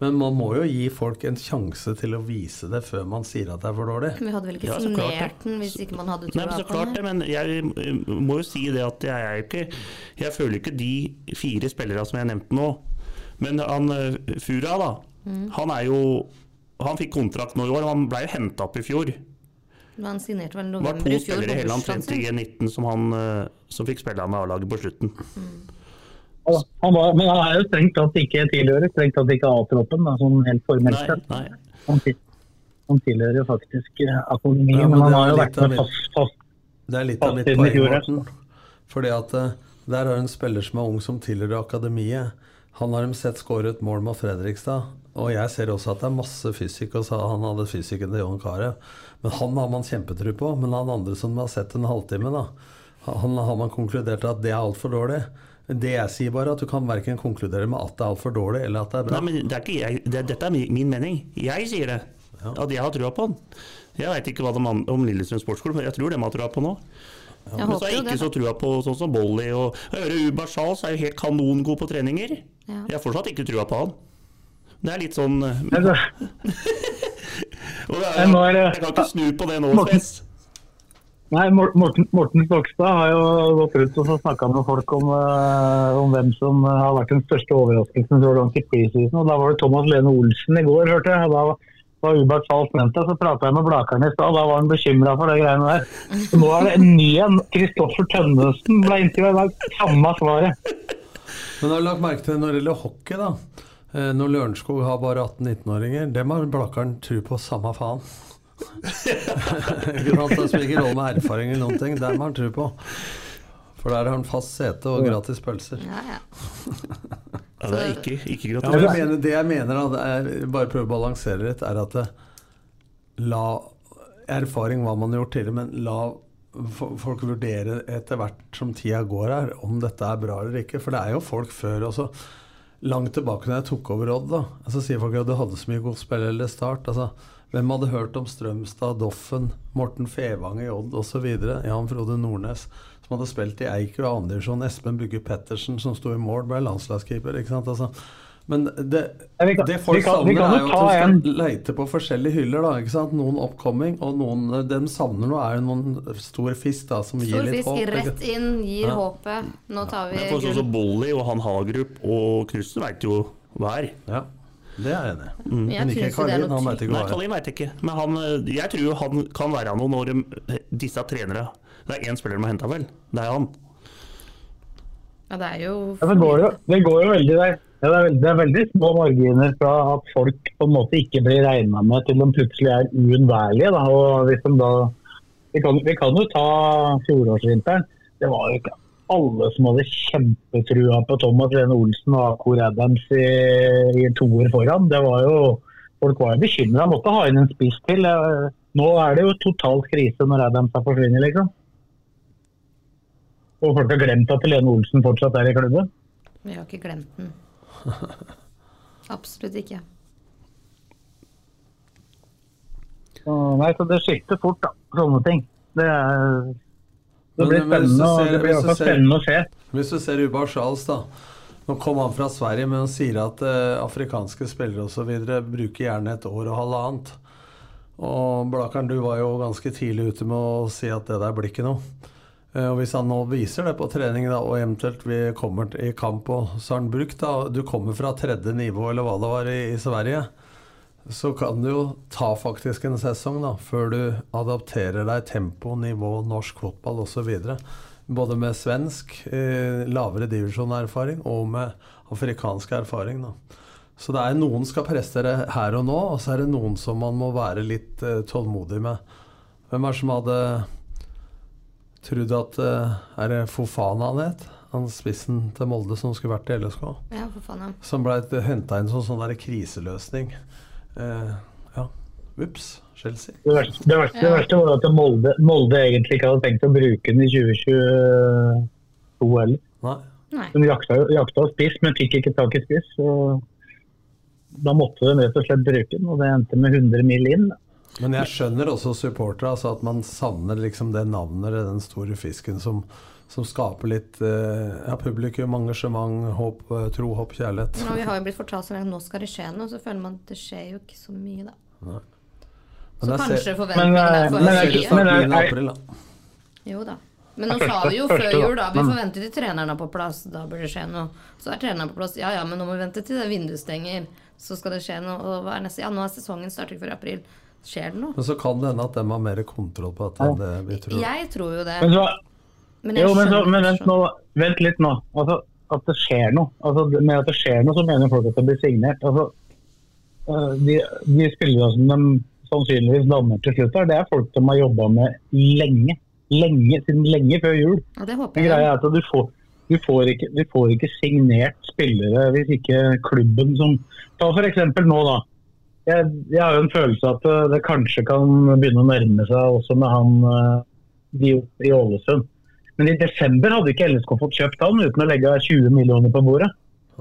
D: Men man må jo gi folk en sjanse til å vise det før man sier at det er for dårlig.
C: Vi hadde vel ikke
E: Ja,
C: signert den hvis ikke man hadde
E: Nei,
C: på
E: den? så klart det, men jeg eh, må jo si det at jeg er ikke Jeg føler ikke de fire spillerne som jeg nevnte nå. Men han eh, Fura, da.
C: Mm.
E: Han er jo Han fikk kontrakt nå i år, og han ble jo henta opp i fjor.
C: Men Han signerte vel i
E: Det var to spillere
C: i
E: hele omtrent i G19 som, han, eh, som fikk spille med A-laget på slutten.
B: ja, han var, men han er jo strengt tatt ikke tilhører strengt tatt ikke A-troppen, sånn helt formelt sett. Han, han tilhører jo faktisk eh, akademien,
D: Ja, men
B: men han har jo vært med fast, fast
D: Det er litt av mitt poeng,
B: fjor.
D: Morten. Fordi at eh, der har en spiller som er ung, som tilhører akademiet. Han har de sett skåre et mål mot Fredrikstad. Og jeg ser også at det er masse fysikk, og så han hadde fysikken til Jon Carew. Men han har man kjempetro på. Men han andre som har sett en halvtime, da, han har man konkludert at det er altfor dårlig. Det jeg sier bare, at du kan verken konkludere med at det er altfor dårlig, eller at det er bra.
E: Nei, men det er ikke jeg, det, Dette er min, mening. Jeg sier det. At jeg har trua på han. Jeg veit ikke hva de an- om Lillestrøm sportsklubb, men jeg tror de har trua på nå.
C: Ja.
E: Men så
C: er
E: har jeg
C: det.
E: ikke så trua på sånn som Bolly og Ubar Charles er jo helt kanongod på treninger.
C: Ja.
E: Jeg har fortsatt ikke trua på han. Det er litt sånn [laughs]
B: Altså, [laughs]
E: og det er, Jeg kan ikke snu på det nå,
B: Morten- Nei, Morten, Morten Stokstad har jo gått ut og snakka med folk om, eh, om hvem som eh, har vært den største overraskelsen så langt i preseason. Da var det Thomas Lene Olsen i går, hørte jeg. Da var Ubert Charles nevnt det. Så prata jeg med Blakeren i stad, da var han bekymra for de greiene der. Så nå er det en ny en. Kristoffer Tønnesen ble intervjua i dag. Samme svaret.
D: Men har du lagt merke til når det gjelder hockey, da? Eh, Når Lørenskog har bare 18-19-åringer, dem har Blakkaren tru på samme faen. [laughs] Ikke sant? Det spiller ikke rolle med erfaring eller noen ting, dem har han tru på. For der har han fast sete og gratis pølser.
C: Ja, ja.
E: Ja, det er ikke, ikke
D: Ja, jeg mener, det jeg mener, da, det er, bare prøve å balansere litt, er at det, la erfaring hva man har gjort tidligere, men la folk vurdere etter hvert som tida går her, om dette er bra eller ikke. For det er jo folk før også. Langt tilbake når jeg tok over Odd, da, så sier folk at du hadde så mye gode spillere eller start. altså hvem hadde hørt om Strømstad, Doffen, Morten Fevang i Odd osv.? Jan Frode Nordnes, som hadde spilt i Eiker og andredivisjon. Espen Bugge Pettersen, som sto i mål, ble landslagskeeper. ikke sant? Altså, men det,
B: Ja, kan-
D: det folk savner, er
B: jo
D: at
B: en-
D: du skal leite på forskjellige hyller. da, ikke sant? Noen oppkomming, og noen de savner noe, er jo noen stor fisk da, som gir litt
C: fisk
D: håp. fisk
C: rett inn, gir
D: Ja.
C: håpet. Nå tar vi
E: for sånn
C: gull.
E: som Bolly og han Hagerup og Knutsen veit jo hva er.
D: Ja, det er jeg enig i.
C: Men
D: Men ikke Karlin, han veit ikke hva det er.
E: Karlin veit ikke. Men han, jeg tror han kan være noe når de, disse trenere Det er én spiller de har henta, vel? Det er han.
C: Ja, det er jo
B: Ja, det, går jo, det går jo veldig der. Ja, det, er det er veldig små marginer fra at folk på en måte ikke blir regna med til de plutselig er uunnværlige. Da. Og hvis de da, vi, kan, vi kan jo ta fjorårsvinteren. Det var jo ikke alle som hadde kjempetrua på Thomas Lene Olsen og Akor Adams i, i toer foran. Det var jo, Folk var jo bekymra. Måtte ha inn en spiss til. Nå er det jo totalt krise når Adams har forsvunnet, liksom. Og folk har glemt at Lene Olsen fortsatt er i klubben.
C: Vi har ikke glemt den. [laughs] Absolutt ikke.
B: Så, nei, så det skifter fort, da. Sånne ting. Det, er, det blir
D: men
B: spennende, og
D: ser-
B: det blir også
D: ser-
B: spennende å se.
D: Hvis du ser Ubar Charles, da. Nå kom han fra Sverige, men han sier at eh, afrikanske spillere osv. bruker gjerne et år og halvannet. Og Blakkern, du var jo ganske tidlig ute med å si at det der blir ikke noe. Eh, og Hvis han nå viser det på trening, da, og eventuelt vi kommer i kamp, og så har han brukt da, Du kommer fra tredje nivå, eller hva det var, i, i Sverige. Så kan du jo ta faktisk en sesong da, før du adapterer deg tempo, nivå, norsk fotball osv. Både med svensk eh, lavere divisjonerfaring og med afrikansk erfaring. Da. Så det er noen skal prestere her og nå, og så er det noen som man må være litt eh, tålmodig med. Hvem er det som hadde trodd at eh, Er det Fofana han het? Han spissen til Molde som skulle vært i LSK?
C: Ja, Fofana.
D: Som ble henta inn som sånn der kriseløsning. Eh, ja, ups. Chelsea.
B: Det verste, det, verste, det verste var at Molde, Molde egentlig ikke hadde tenkt å bruke den i 2022 heller.
D: Nei.
C: Nei.
B: De jakta, jakta spiss, men fikk ikke tak i spiss. Da måtte de rett og slett bruke den, og det endte med 100 mil inn.
D: Men jeg skjønner også supportere, altså at man savner liksom det navnet, eller den store fisken som, som skaper litt eh, ja, publikum, engasjement, håp, eh, tro, håp, kjærlighet.
C: Nå, vi har jo blitt fortalt så lenge at nå skal det skje noe, så føler man at det skjer jo ikke så mye, da.
D: Nei.
C: Så
D: Men jeg
C: kanskje forventningene
B: eh,
C: er for
D: april.
C: Jo da. Men nå sa vi jo
B: første-
C: før jul, da. Vi
B: men-
C: forventer til treneren er på plass. Da bør det skje noe. Så er treneren på plass. Ja ja, men nå må vi vente til det vinduet stenger. Så skal det skje noe. Og hva er neste? Ja, nå er sesongen starter før april. Skjer det noe?
D: Men så kan det hende at de har mer kontroll på dette enn det vi tror.
C: Jeg tror jo det.
B: Men så,
C: Men jeg
B: jo, men, så, men vent, nå, vent litt nå. Altså, at det skjer noe. Altså, med at det skjer noe, så mener folk at det blir signert. Altså, øh, de, de spillere som de sannsynligvis danner til slutt her, det er folk de har jobba med lenge. Lenge, siden lenge før jul.
C: Ja, det håper jeg.
B: greia er at du får, du får, ikke, du får ikke signert spillere hvis ikke klubben som Ta f.eks. nå, da. Jeg, jeg har jo en følelse at øh, det kanskje kan begynne å nærme seg også med han Diop i Ålesund. Men i desember hadde ikke LSK fått kjøpt han uten å legge 20 millioner på bordet.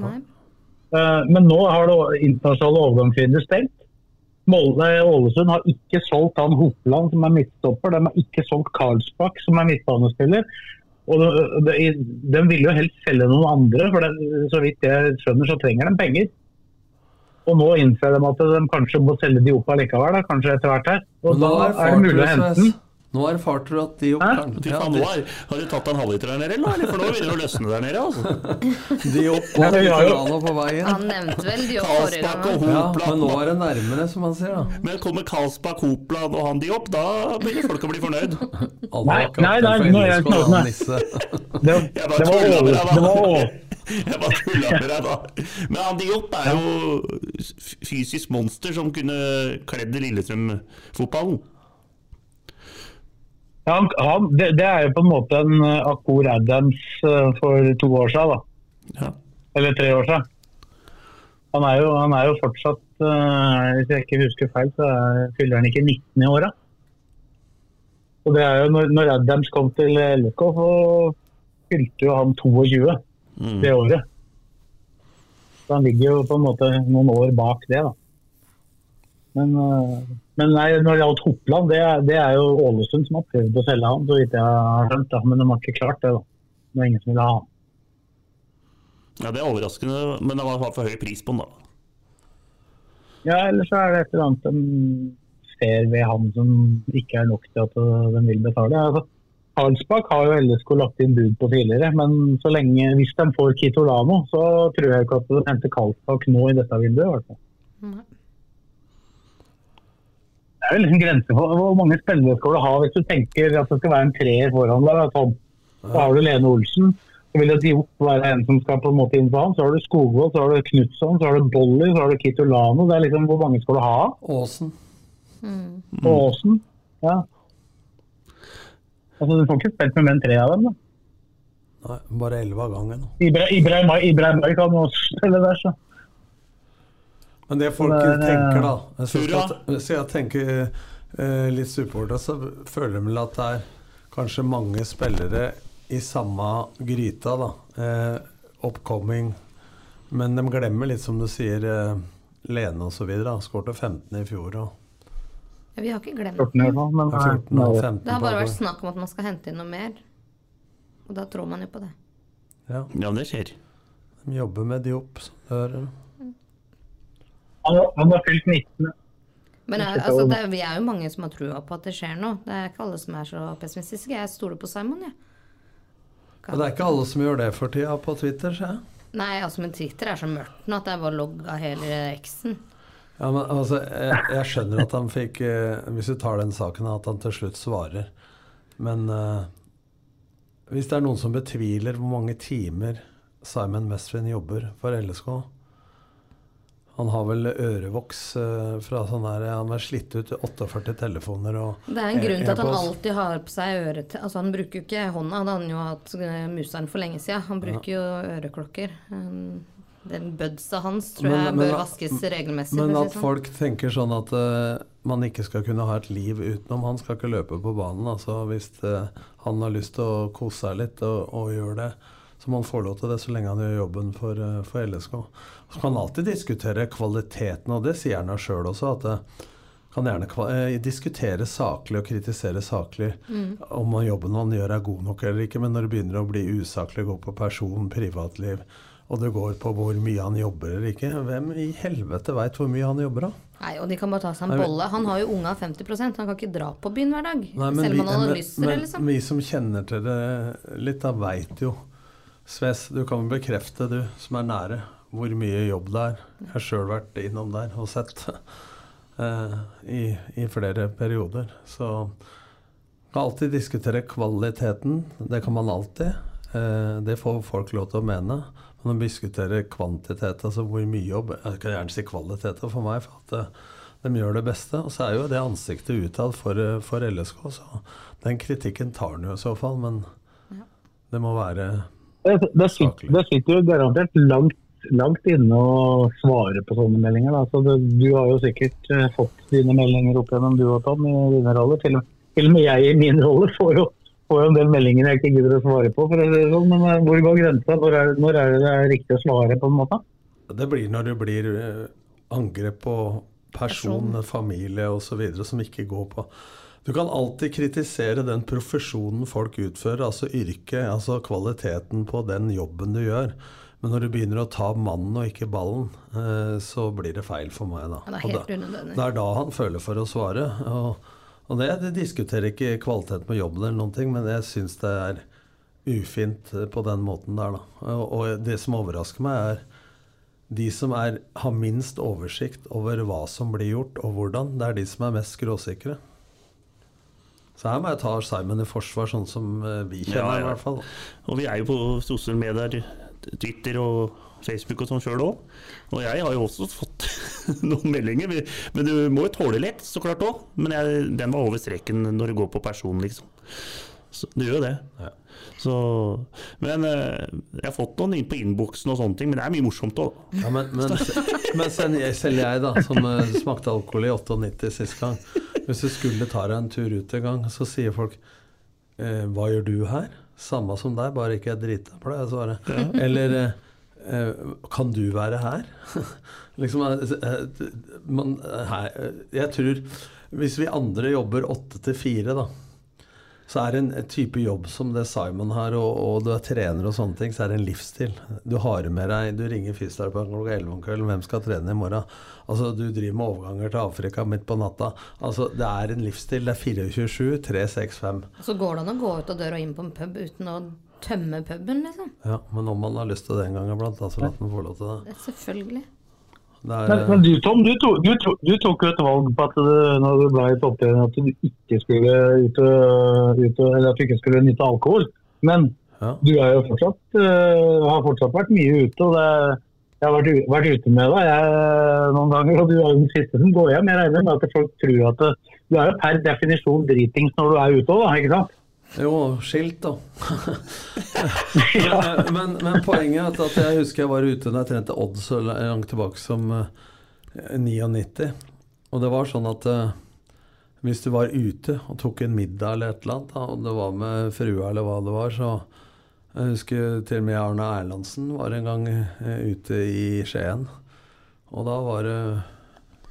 C: Nei.
B: Eh, Men nå har det internasjonale overgangsvinduet stengt. Molde Ålesund har ikke solgt han Hopland som er midtstopper. De har ikke solgt Karlsbakk som er midtbanespiller. Og de, de, de vil jo helst selge noen andre, for det, så vidt jeg skjønner så trenger de penger. Og nå innser de at de kanskje må selge de opp allikevel, da, kanskje etter hvert her. Og da er det mulig å hente den.
D: Nå erfarte du at de opp
B: Hæ?
D: kan, ja,
E: nå har, du tatt en halvliter der nede, eller? eller? For nå begynner det å løsne der nede. altså. [laughs]
D: de opp
B: Ja,
D: og
B: jo-
D: Veterano på veien.
C: Han nevnte vel de forrige gang.
D: Ja, men nå er det nærmere, som han sier. da.
E: Men kommer Karlsbakk, Hopland og han de opp, da begynner folk å bli fornøyd.
B: Nei, nei, nei, nå er jeg
D: ikke
B: snart med. Det, var
E: tuller [laughs] Jeg bare tulla med deg, da. Men han Diop er jo fysisk monster som kunne kledd Lillestrøm-fotballen.
B: Ja, han, han, det, det er jo på en måte en uh, Akor Adams uh, for to år siden, da.
E: Ja.
B: Eller tre år siden. Han er jo, han er jo fortsatt, uh, hvis jeg ikke husker feil, så er, fyller han ikke 19 i åra. Og det er jo når, når Adams kom til LK, så fylte jo han 22
E: Mm.
B: det året. Så han ligger jo på en måte noen år bak det, da. Men, uh, men nei, når det gjaldt Hopland, det, er- det er jo Ålesund som har prøvd å selge han, så vidt jeg har skjønt. Da. Men de har ikke klart det. da. Det var ingen som ville ha han.
E: ja, det er overraskende, men det var for høy pris på han da.
B: Ja, eller så er det et eller annet de ser ved han som ikke er nok til at de vil betale. Altså, Karlsbakk har jo LSK lagt inn bud på tidligere, men så lenge, hvis de får Kitolano, så tror jeg ikke at de henter Karlsbakk nå i dette vinduet. i hvert fall.
C: Nei.
B: Det er vel en grense for hvor mange spillere skal du ha hvis du tenker at det skal være en treer foran deg. Sånn. Så har du Lene Olsen. Så vil Diop være en som skal på en måte inn på han. Så har du Skogvold, så har du Knutson, så har du Bolly, så har du Kitolano. Det er liksom Hvor mange skal du ha?
D: Åsen.
B: Mm. Åsen, Ja. Altså, du får ikke spilt med mer enn tre av dem, da.
D: Nei, bare elleve av gangen.
B: Ibra- Ibrahim Ibrahim kan også spille der, så.
D: Men det folk
B: Det er, eh,
D: tenker, da jeg,
E: synes
D: at, hvis jeg tenker eh, litt supporter, så føler de vel at det er kanskje mange spillere i samme gryta, da. Eh, upcoming. Men de glemmer litt, som du sier, eh, Lene videre. Skårte 15 i fjor og
C: Ja, vi har ikke glemt
B: 14 i hvert fall. Men,
D: 14 og 15
C: Det har bare vært snakk om at man skal hente inn noe mer. Og da tror man jo på det.
D: Ja,
E: Ja, det skjer.
D: de jobber med de opp, hører.
B: han, har- fylt 19.
C: Men jeg, altså, det, er- vi er jo mange som har trua på at det skjer noe. Det er ikke alle som er så pessimistiske. Jeg stoler på Simon, jeg.
D: Og det er ikke alle som gjør det for tida på Twitter, ser jeg.
C: Nei, altså, men Twitter er så mørkt nå at jeg bare logga hele eksen.
D: Ja, men altså, jeg, jeg skjønner at han fikk eh, Hvis du tar den saken, at han til slutt svarer. Men eh, hvis det er noen som betviler hvor mange timer Simon Mesvin jobber for LSK Han har vel ørevoks eh, fra sånn der Han har slitt ut 48 telefoner og
C: Det er en grunn til at han alltid har på seg øre... Altså, han bruker jo ikke hånda, da hadde han jo hatt eh, museren for lenge siden. Han bruker jo øreklokker. Den budsa hans tror
D: Men-
C: jeg bør
D: men,
C: vaskes regelmessig.
D: Men at
C: sånn.
D: folk tenker sånn at uh, man ikke skal kunne ha et liv utenom. Han skal ikke løpe på banen. Altså Hvis eh, han har lyst til å kose seg litt og, og gjøre det, så må han få lov til det så lenge han gjør jobben for, uh, for LSK. Så kan han alltid diskutere kvaliteten, og det sier han sjøl også. at uh, kan gjerne diskutere saklig og kritisere saklig om jobben han gjør er god nok eller ikke, men når det begynner å bli usaklig, gå på person, privatliv, og det går på hvor mye han jobber eller ikke, hvem i helvete veit hvor mye han jobber, da?
C: Nei, og de kan bare ta seg en bolle. Han har jo unga 50% Han kan ikke dra på byen hver dag.
D: Nei,
C: selv om
D: vi-
C: han hadde
D: men-
C: lyst til det, liksom.
D: Vi som kjenner til det litt, da veit jo Sves, du kan vel bekrefte, du som er nære, hvor mye jobb det er. Jeg har sjøl vært innom der og sett uh, [laughs] i, i flere perioder. Så kan alltid diskutere kvaliteten. Det kan man alltid. Uh, det får folk lov til å mene. Men å diskutere kvantitet, altså hvor mye jobb Jeg kan gjerne si kvalitet for meg, for at eh, de gjør det beste. Og så er jo det ansiktet utad for, eh, for LSK, så den kritikken tar han jo i så fall. Men det må være
B: Det, det, sitter, det sitter jo garantert langt, langt inne å svare på sånne meldinger. Da. Så det, du har jo sikkert eh, fått dine meldinger opp gjennom du og Tom i dine roller. Til, til og med jeg i min rolle får jo, får jo en del meldinger jeg ikke gidder å svare på. For å si det sånn. Men eh, hvor går grensa? Når er, når er det det er riktig å svare på en måte?
D: Det blir når det blir eh, angrep på person, familie osv. som ikke går på Du kan alltid kritisere den profesjonen folk utfører, altså yrket, altså kvaliteten på den jobben du gjør. Men når du begynner å ta mannen og ikke ballen, eh, så blir det feil for meg, da.
C: Det er
D: Og da- Det er da han føler for å svare. Og, og det, det diskuterer ikke kvalitet på jobben eller noen ting, men jeg syns det er ufint eh, på den måten der, da. Og, og det som overrasker meg, er de som er, har minst oversikt over hva som blir gjort og hvordan, det er de som er mest skråsikre. Så her må jeg ta Simon i forsvar, sånn som eh, vi kjenner
E: Ja, ja.
D: i hvert fall.
E: Og vi er jo på sosiale medier, Twitter og Facebook og sånn sjøl òg. Og jeg har jo også fått [laughs] noen meldinger. Men du må jo tåle litt, så klart òg. Men jeg, den var over streken når det går på person, liksom. Så det gjør jo det.
D: Ja.
E: Så, men eh, jeg har fått noen inn på innboksen og sånne ting, men det er mye morsomt òg.
D: Ja, men, men, [laughs] men selv, jeg, da, som eh, smakte alkohol i 98 sist gang Hvis du skulle ta deg en tur ut en gang, så sier folk eh, 'Hva gjør du her?' Samme som deg, bare ikke jeg driter, pleier jeg å svare. [laughs] Eller eh, eh, 'Kan du være her?' [laughs] liksom eh, eh, man, her, Jeg tror Hvis vi andre jobber åtte til fire, da så er det en type jobb som det Simon har, og, og du er trener og sånne ting, så er det en livsstil. Du har med deg Du ringer fysioterapeuten klokka 11 om kvelden, hvem skal trene i morgen? Altså, du driver med overganger til Afrika midt på natta. Altså, det er en livsstil. Det er 24-7, 365.
C: Så går det an å gå ut av døra og inn på en pub uten å tømme puben, liksom.
D: Ja, men om man har lyst til det en gang iblant, så la man få lov til det.
C: Selvfølgelig.
D: Det er,
B: Men, men du Tom, du, to, du, to, du tok jo et valg på at du, når du ble i topptrener at du ikke skulle ut ut eller at du ikke skulle nytte alkohol. Men
D: ja.
B: du er jo fortsatt, uh, har fortsatt vært mye ute. og det, Jeg har vært, vært ute med deg jeg, noen ganger, og du er jo den siste som går hjem. Jeg regner med at folk tror at du er jo per definisjon dritings når du er ute òg, ikke sant?
D: Jo, skilt, da. men, [laughs] [laughs] men, men poenget er at jeg husker jeg var ute da jeg trente Odd så langt tilbake som eh, 99. Og det var sånn at eh, hvis du var ute og tok en middag eller et eller annet, da, og det var med frua eller hva det var, så Jeg husker til og med Arne Erlandsen var en gang eh, ute i Skien. Og da var det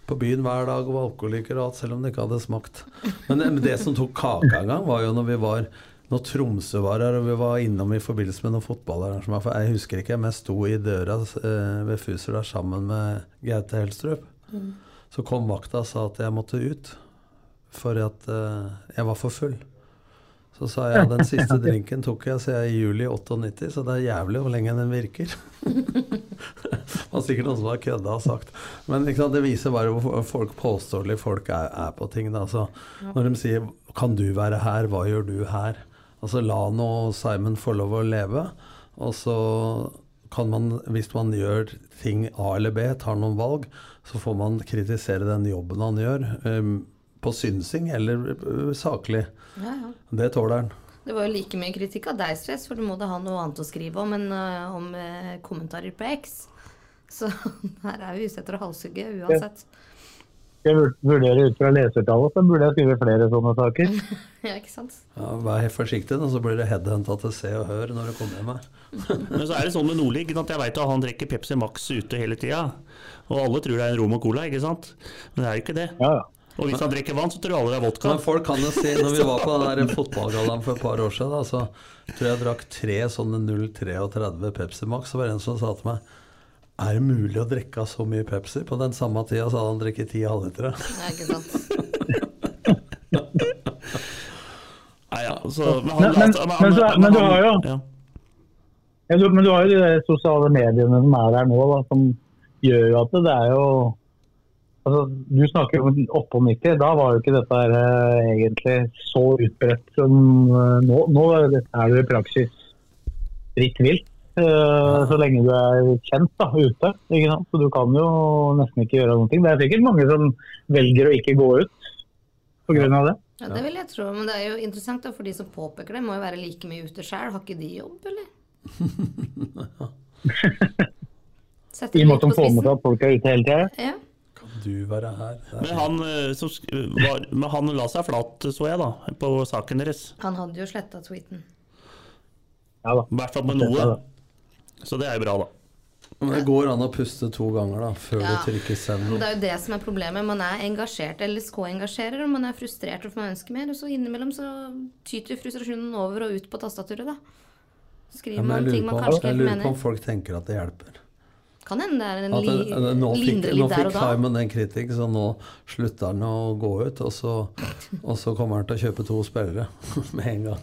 D: på byen hver dag og var alkoholiker og alt, selv om det ikke hadde smakt. Men det, men det som tok kaka en gang, var jo når vi var når Tromsø var her, og vi var innom i forbindelse med noen fotballarrangement. For jeg husker ikke, men jeg sto i døra eh, ved Fuser der sammen med Gaute Helstrup.
C: Mm.
D: Så kom vakta og sa at jeg måtte ut, for at eh, jeg var for full. Så sa jeg den [laughs] siste drinken tok jeg så jeg i juli 98, så det er jævlig hvor lenge den virker. [laughs] det var sikkert noen som har kødda og sagt. Men sant, det viser bare hvor folk påståelige folk er, er på ting. Da. Så når de sier 'kan du være her', hva gjør du her? Altså la nå Simon få lov å leve. Og så kan man, hvis man gjør ting A eller B, tar noen valg, så får man kritisere den jobben han gjør. Um, på synsing eller uh, saklig.
C: Ja, ja.
D: Det tåler han.
C: Det var jo like mye kritikk av deg, Stress, for du må da ha noe annet å skrive om enn uh, om uh, kommentarer på X. Så [laughs] her er vi ute etter å halshugge uansett.
B: Skal jeg vur- vurdere ut fra lesertallet, så burde jeg skrive flere sånne saker. [laughs]
C: Ja, ikke sant?
D: Ja, vær helt forsiktig, da, så blir det headhunta til Se og Hør når du kommer hjem her. [laughs]
E: Men så er det sånn med Nordlig at jeg veit at han drikker Pepsi Max ute hele tida. Og alle tror det er en rom og cola, ikke sant? Men det er jo ikke det.
B: Ja, ja.
E: Og hvis han drikker vann, så tror alle det er vodka.
D: Men folk kan jo si, når vi var på den der fotballgallaen for et par år siden, da, så tror jeg jeg drakk tre sånne 0,33 Pepsi Max. Så var det en som sa til meg Er det mulig å drikke så mye Pepsi? På den samme tida så hadde han drukket ti halvlitere. [laughs]
E: Nei, ja, så, men,
B: Men- men- men så- men du har jo-
E: ja.
B: Ja, du, men du har jo de sosiale mediene som er der nå, da, som gjør jo at det er jo altså, Du snakker om 98, da var jo ikke dette her, uh, egentlig så utbredt som uh, nå. Nå er det i praksis fritt vilt. Uh, Så lenge du er kjent da, ute. Ikke sant? Så du kan jo nesten ikke gjøre noen ting. Det er sikkert mange som velger å ikke gå ut pga. det.
C: Ja, det vil jeg tro. Men det er jo interessant da, for de som påpeker det, må jo være like mye ute sjøl. Har ikke de jobb, eller?
B: I og med at de
C: på
B: får med seg at folk er ute hele tida.
C: Ja.
D: Du være her? Er
E: Men han, eh, var, men han la seg flat, så jeg, da, på saken deres.
C: Han hadde jo sletta tweeten.
B: Ja da.
E: I hvert fall med noe. Så det er jo bra, da.
D: Men det går an å puste to ganger da, før
C: Ja.
D: du trykker send.
C: Det er jo det som er problemet. Man er engasjert, eller LSK-engasjerer, og man er frustrert og man ønsker mer. Og så innimellom så tyter frustrasjonen over og ut på tastaturet, da. Så skriver
D: Ja,
C: man ting man kanskje ikke
D: mener.
C: jeg
D: lurer på om folk tenker at det hjelper.
C: Kan hende det er en
D: At
C: li
D: nå fikk, nå
C: der
D: fikk
C: og da.
D: Simon den kritikk, så nå slutter han å gå ut. Og så, og så kommer han til å kjøpe to spillere [laughs] med en gang.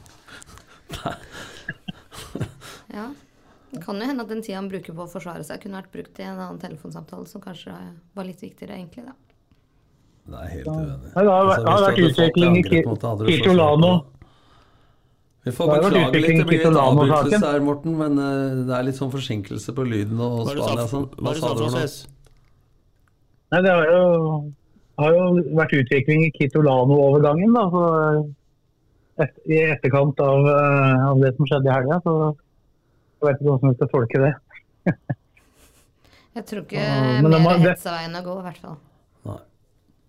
C: Ja. Det kan jo hende at den tida han bruker på å forsvare seg, kunne vært brukt i en annen telefonsamtale som kanskje var litt viktigere, egentlig. da.
D: Det er helt uenig.
B: Ja. det har vært- utvikling i
D: har Vi får
B: har
D: beklage litt, det blir litt avbrytelse her, Morten. Men eh, det er litt sånn forsinkelse på lyden og Spania og sånn.
E: hva sa
D: du
E: for
D: nå?
E: noe,
B: Nei, det har jo, har jo vært utvikling i Kitolano-overgangen. da, så et, I etterkant av, eh, av det som skjedde i helga, så jeg vet ikke hvordan vi skal tolke det.
C: Jeg tror ikke
B: uh, mer
C: mer
B: det-
C: hetsa veien å gå, i hvert fall.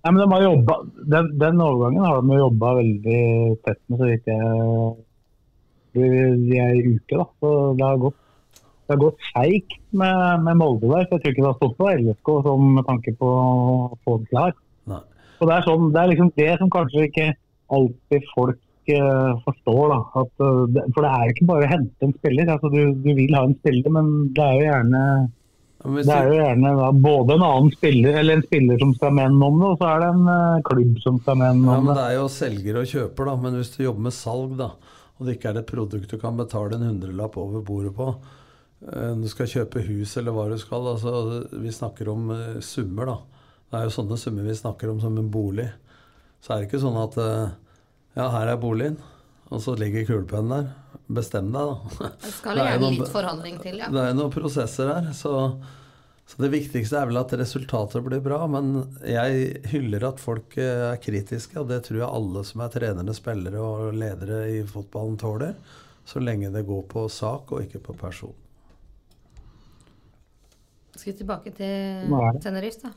B: Nei, men de har jobbet, den, den overgangen har de jo jobba veldig tett med, så vidt jeg de, de er ute. da, så Det har gått, det har gått seigt med, med Molde der. så Jeg tror ikke det har stått på LSK sånn med tanke på å få det klar.
D: Nei.
B: Det er, sånn, det er liksom det som kanskje ikke alltid folk uh, forstår. da, at, uh, det, For det er jo ikke bare å hente en spiller. altså Du, du vil ha en spiller, men det er jo gjerne
D: Ja, men
B: det er jo gjerne da, både en annen spiller eller en spiller som skal mene noe om det, og så er det en uh, klubb som skal noe
D: Ja,
B: om
D: men
B: det.
D: Det er jo selger og kjøper, da. Men hvis du jobber med salg, da, og det ikke er et produkt du kan betale en hundrelapp over bordet på eh, Du skal kjøpe hus eller hva du skal. Altså, vi snakker om eh, summer, da. Det er jo sånne summer vi snakker om som en bolig. Så er det ikke sånn at eh, Ja, her er boligen, og så ligger kulepennen der. Bestem deg, da.
C: Det skal
D: er
C: gjerne litt forhandling til, ja.
D: Det er jo noen prosesser her, så Så Det viktigste er vel at resultatet blir bra, men jeg hyller at folk eh, er kritiske. Og det tror jeg alle som er trenere, spillere og ledere i fotballen tåler. Så lenge det går på sak og ikke på person.
C: Skal vi tilbake til
B: er?
C: Tenerife, da?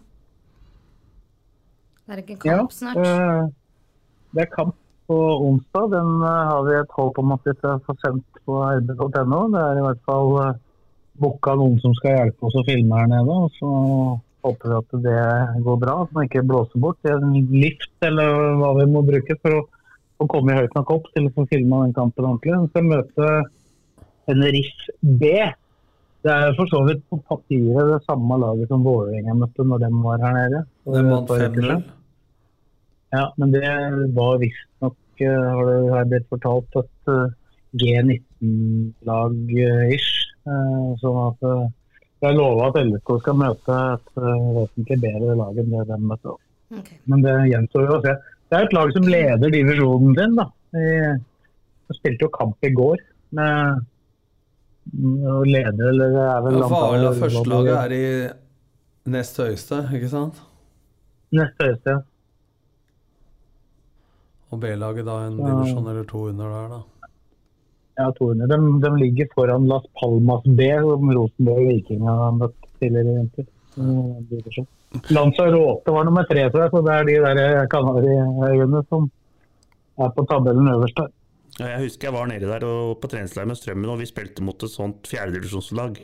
C: Det er ikke
B: Ja,
C: kamp snart.
B: eh, det er kamp på onsdag. Den eh, har vi et håp om at vi skal få sendt på rb.no. Det er i hvert fall booka noen som skal hjelpe oss å filme her nede. og Så håper vi at det går bra, at man ikke blåser bort. Det er en lift eller hva vi må bruke for å, å komme høyt nok opp til å få filma den kampen ordentlig. Vi skal møte Tenerife B. Det er for så vidt på papiret det samme laget som Vålerenga møtte når de var her nede.
D: Den vant
B: For et år
D: 5-0.
B: Ja, men det var visstnok, uh, har det blitt fortalt, et uh, G19-lag-ish. Uh, sånn at uh, jeg lover at LSK skal møte et uh, vesentlig bedre lag enn det de møtte. opp.
C: Ok.
B: Men det gjenstår jo å se. Det er et lag som leder divisjonen sin. da. De spilte jo kamp i går med å lede, eller det er vel
D: Ja,
B: antall-
D: førstelaget er i nest høyeste, ikke sant?
B: Nest høyeste. ja.
D: Og B-laget da en
B: Ja.
D: divisjon eller to under der, da.
B: Ja, 200. De, de ligger foran Las Palmas B, som Rosenborg og Viking har møtt tidligere i vinter. Mm, divisjon. Lanzarote var nummer tre, tror jeg, så det er de der Kanariøyene som er på tabellen øverst her.
E: Ja, jeg husker jeg var nede der og på treningsleir med Strømmen, og vi spilte mot et sånt fjerdedivisjonslag.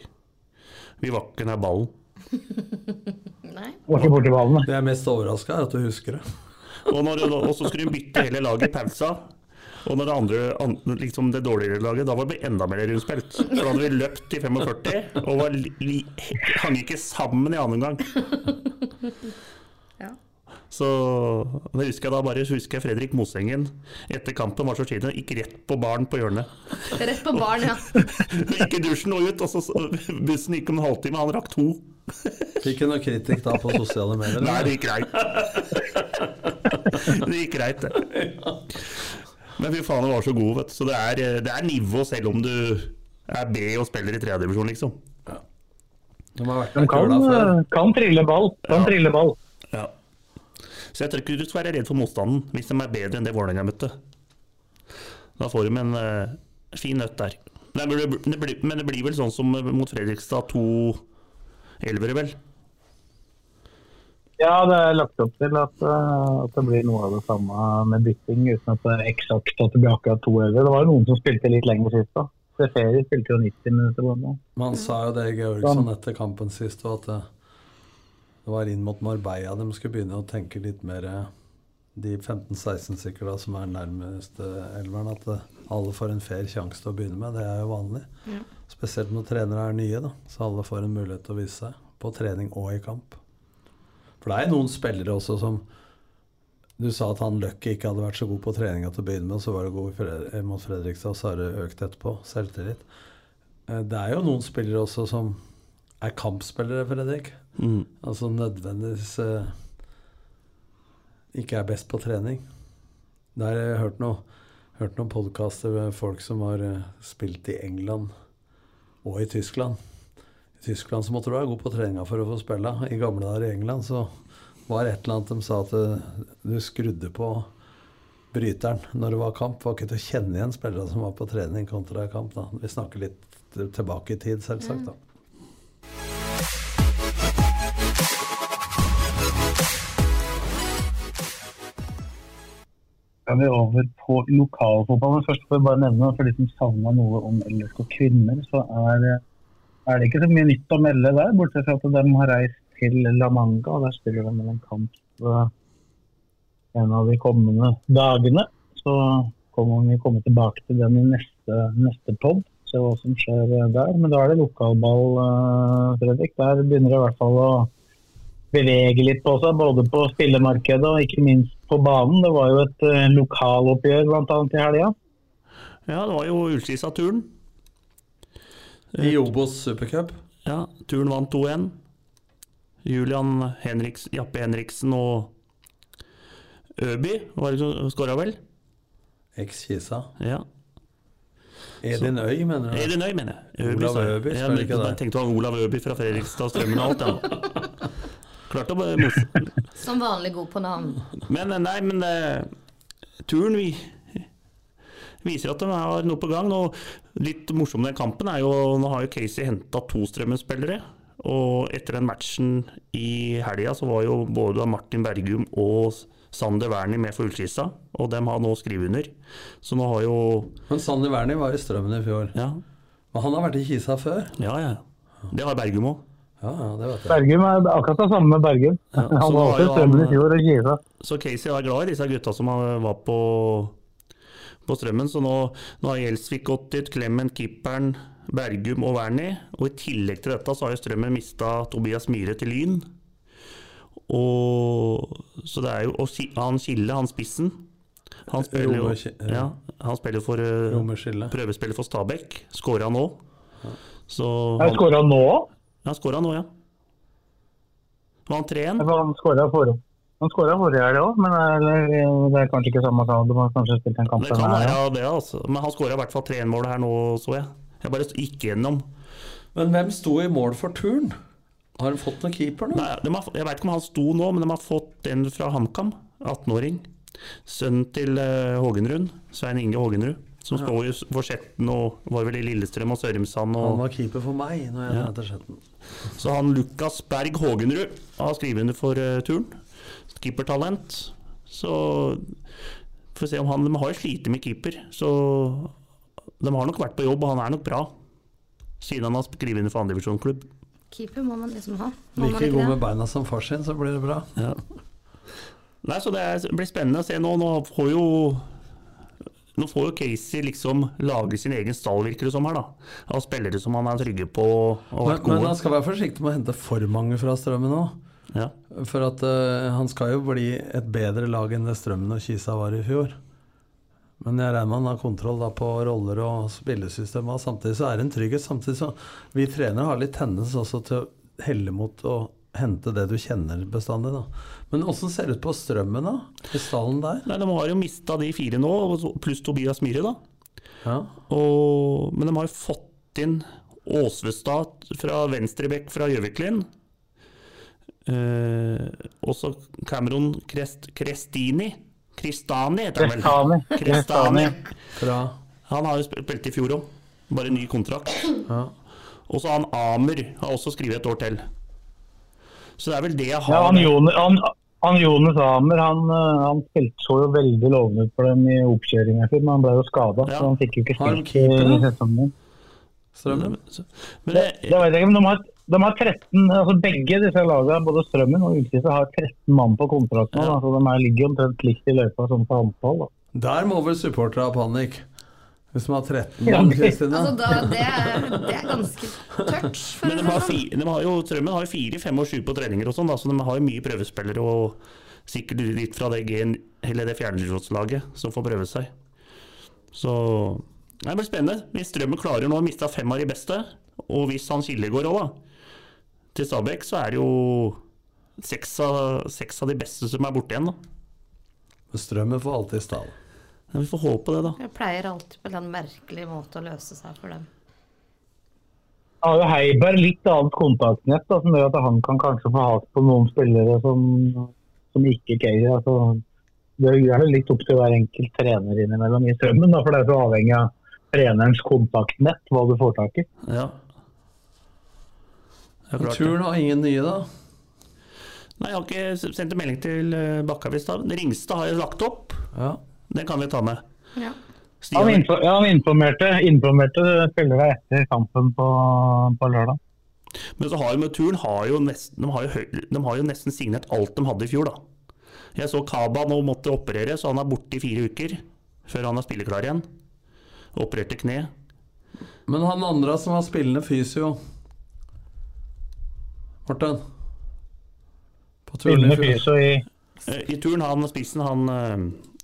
E: Vi var ikke nær ballen. [laughs]
C: Nei.
B: Var ikke borti ballen.
D: Det jeg er mest overraska, er at du husker det.
E: Og, når, og så skulle hun bytte hele laget i pausa. Og når det andre, an, liksom det dårligere laget, da var vi enda mer rundspilt. For da hadde vi løpt i 45 og var li, li, hang ikke sammen i annen gang.
C: Ja.
E: Så det husker jeg da bare husker jeg Fredrik Mosengen etter kampen var så sliten, gikk rett på baren på hjørnet.
C: Rett på barn, ja. [laughs]
E: Gikk i dusjen og ut, og så bussen gikk om en halvtime, han rakk to.
D: Fikk du noe kritikk da på sosiale medier?
E: Nei, [laughs] det gikk greit. det gikk greit, det. Men fy faen, han var så god, vet du. Så det er, det er nivå selv om du er B og spiller i tredjedivisjon, liksom.
D: De har
B: De kan,
D: før.
B: eh, kan trille ball. Kan
E: Ja.
B: trille ball.
E: Ja. Så jeg tror ikke du skal være redd for motstanden hvis de er bedre enn det Vålerenga møtte. Da får de en uh, fin nøtt der. Men, det, det blir, men det blir vel sånn som mot Fredrikstad, to elvere, vel?
B: Ja, det er lagt opp til at, eh, at det blir noe av det samme med bytting, uten at det er eksakt at det blir akkurat to øver. Det var jo noen som spilte litt lenger sist, da. Seferi spilte jo 90 minutter. blant.
D: Man sa jo det, Georgsson, etter kampen sist, og at det, det var inn mot Marbella de skulle begynne å tenke litt mer eh, De 15-16 stykker som er nærmest elveren, at eh, alle får en fair sjanse til å begynne med. Det er jo vanlig. Spesielt når trenere er nye, da, så alle får en mulighet til å vise seg. På trening og i kamp. For det er noen spillere også som Du sa at han Løkke ikke hadde vært så god på treninga til å begynne med, og så var det god mot Fredrikstad, og så har det økt etterpå. Selvtillit. Eh, Det er jo noen spillere også som er kampspillere, Fredrik.
E: Mm.
D: Altså nødvendigvis eh, ikke er best på trening. Der har jeg hørt, noe, hørt noen podkaster med folk som har eh, spilt i England og i Tyskland. Tyskland så måtte du være god på treninga for å få spille. I gamle dager i England så var et eller annet de sa at eh, du skrudde på bryteren når det var kamp. Det var ikke til å kjenne igjen spillere som var på trening kontra kamp. da. Vi snakker litt tilbake i tid, selvsagt. da.
B: Skal vi over på lokalfotballen. Først får vi bare nevne, for de som savna noe om LSK kvinner, så er, er det ikke så mye nytt å melde der, bortsett fra at de har reist til La Manga, og der spiller de en kamp eh, en av de kommende dagene. Så kommer vi komme tilbake til den i neste, neste pod, se hva som skjer eh, der. Men da er det lokalball, eh, Fredrik. Der begynner det i hvert fall å bevege litt på seg, både på spillemarkedet og ikke minst på banen. Det var jo et uh, lokaloppgjør bl.a. i helga.
E: Ja, det var jo Ullskisa-turen.
D: I Obos supercup.
E: Ja, turen vant 2-1. Julian Henriks, Jappe Henriksen og Øby var det som skåra, vel?
D: Eks Kisa.
E: Ja.
D: Edin Øy, mener du?
E: Edin Øy, mener jeg. Øby,
D: Olav
E: jeg.
D: Øby,
E: Jeg
D: spiller ikke det?
E: Jeg tenkte det var Olav Øby fra Fredrikstad, Strømmen og alt, ja. [laughs] Klart å bare
C: Som vanlig god på navn.
E: Men nei, men uh, turen vi, viser at de har noe på gang. Og litt morsomt med den kampen er jo Nå har jo Casey henta to Strømmen-spillere. Og etter den matchen i helga så var jo både Martin Bergum og Sander Wernie med for Ullskissa, og dem har nå skrevet under. Så nå har jo
D: Men Sander Wernie var i Strømmen i fjor.
E: Ja,
D: Men han har vært i Kisa før.
E: ja. ja. Det har Bergum òg.
D: Ja, ja, det vet jeg.
B: Bergum er akkurat det samme med Bergum.
E: Ja,
B: han var også i Strømmen i fjor og Kisa.
E: Så Casey er glad i disse gutta som var på, på strømmen. Så nå, nå har Gjelsvik gått dit, Clement, Kippern, Bergum og Wernie. Og i tillegg til dette så har jo Strømmen mista Tobias Myhre til Lyn. Og så det er jo Og han Kille, han spissen Han spiller jo
D: ja.
E: Han spiller for uh, prøvespiller for Stabæk. Skåra nå. Så han,
B: skåra nå òg?
E: ja, skåra nå, ja. Var han 3-1?
B: Han skåra forrige han skåra forrige helg òg, men det er, det er kanskje ikke samme sak. Du har kanskje spilt en kamp
E: Det kan
B: her,
E: det, altså. Men han skåra i hvert fall 3-1-mål her nå, så jeg. Jeg bare gikk gjennom.
D: Men hvem sto i mål for turen? Har de fått noen keeper nå?
E: Nei, har, jeg veit ikke om han sto nå, men de har fått en fra HamKam. 18-åring. Sønnen til uh, Hågenrud. Svein Inge Hågenrud. Som står jo for Skjetten og var vel i Lillestrøm og Sørumsand.
D: Han var keeper for meg når jeg
E: Ja.
D: ja. Skjetten.
E: så han Lukas Berg Hågenrud har skrevet under for uh, turen. Keepertalent. Så får se om han De har jo slitt med keeper, så de har nok vært på jobb, og han er nok bra. Siden han har skrevet under for andredivisjonsklubb.
C: Keeper må man liksom ha. Må man
D: Like
C: ikke
D: god med beina som far sin, så blir det bra.
E: Ja. Nei, så det blir spennende å se nå. Nå får jo nå får jo Casey liksom lage sin egen stall, virker det som her, da. Av spillere som han er trygge på og
D: Men, men han skal være forsiktig med å hente for mange fra Strømmen nå.
E: Ja.
D: For at uh, han skal jo bli et bedre lag enn det Strømmen og Kisa var i fjor. Men jeg regner med han har kontroll da på roller og spillesystem. Og samtidig så er det en trygghet. Samtidig så Vi trenere har litt tendens også til å helle mot å hente det du kjenner bestandig. da. Men åssen ser det ut på Strømmen, da? I stallen der?
E: Nei, De har jo mista de fire nå, pluss Tobias Myhre, da.
D: Ja.
E: Og, men de har jo fått inn Åsvestad fra venstrebekk fra Gjøviklin. Eh, også Cameron Crest, Crestini. Cristani heter han vel.
B: Crestani.
E: Han har jo spilt i fjor òg. Bare ny kontrakt.
D: ja.
E: Og så han Amer har også skrevet et år til. Så det er vel det jeg har
B: Ja, han, Jonas, han, han Jonas Amer han, eh, han spilte så jo veldig lovende ut for dem i oppkjøringa si, men han ble jo skada.
E: Ja.
B: Så han fikk jo ikke spilt i sesongen.
E: Men
B: Det,
E: det,
B: det vet jeg ikke, men de har, de har 13, altså begge disse lagene, både Strømmen og Ullkisa, har 13 mann på kontrakt nå.
E: Ja.
B: Altså de er, ligger omtrent likt i løypa sånn på antall. Da.
D: Der må vel supportere ha panikk. Hvis de har 13 mann, Kristine.
C: Altså, da, det, er, det er ganske tørt.
E: Men de har, fi, de har jo, Strømmen har jo fire, fem og sju på treninger og sånn, så de har jo mye prøvespillere og sikkert litt fra det, det fjerdedivisjonslaget som får prøve seg. Så det blir spennende. Hvis Strømmen klarer nå å miste fem av de beste, og hvis han Kille går òg, da, til Stabæk, så er det jo seks av, seks av de beste som er borte igjen. da.
D: Strømmen får alltid stall.
E: Ja, vi får håpe det, da.
C: Det pleier alltid på en merkelig måte å løse seg for dem.
B: har jo Heiberg litt annet kontaktnett, da, som gjør at han kan kanskje få has på noen spillere som, som ikke Casey. Altså, det er jo litt opp til hver enkelt trener innimellom i strømmen, da, for det er så avhengig av trenerens kontaktnett, hva du får tak i.
E: Ja. Det er
D: Men
E: klart det.
D: Turen har ingen nye, da?
E: Nei, jeg har ikke sendt en melding til Bakkavis. Ringstad har jeg lagt opp.
D: Ja.
E: Den kan vi ta med.
C: Ja.
B: Han, info, ja, han informerte, informerte spillere etter kampen på, på lørdag.
E: men så har jo med turen har jo nesten, de, har jo de har jo nesten signert alt de hadde i fjor, da. Jeg så Kaba nå måtte operere, så han er borte i fire uker. Før han er spilleklar igjen. Opererte kne.
D: Men han andre som var spillende fysio Morten? På turen i fjor.
B: i
E: Eh, I turen han spissen, han, eh,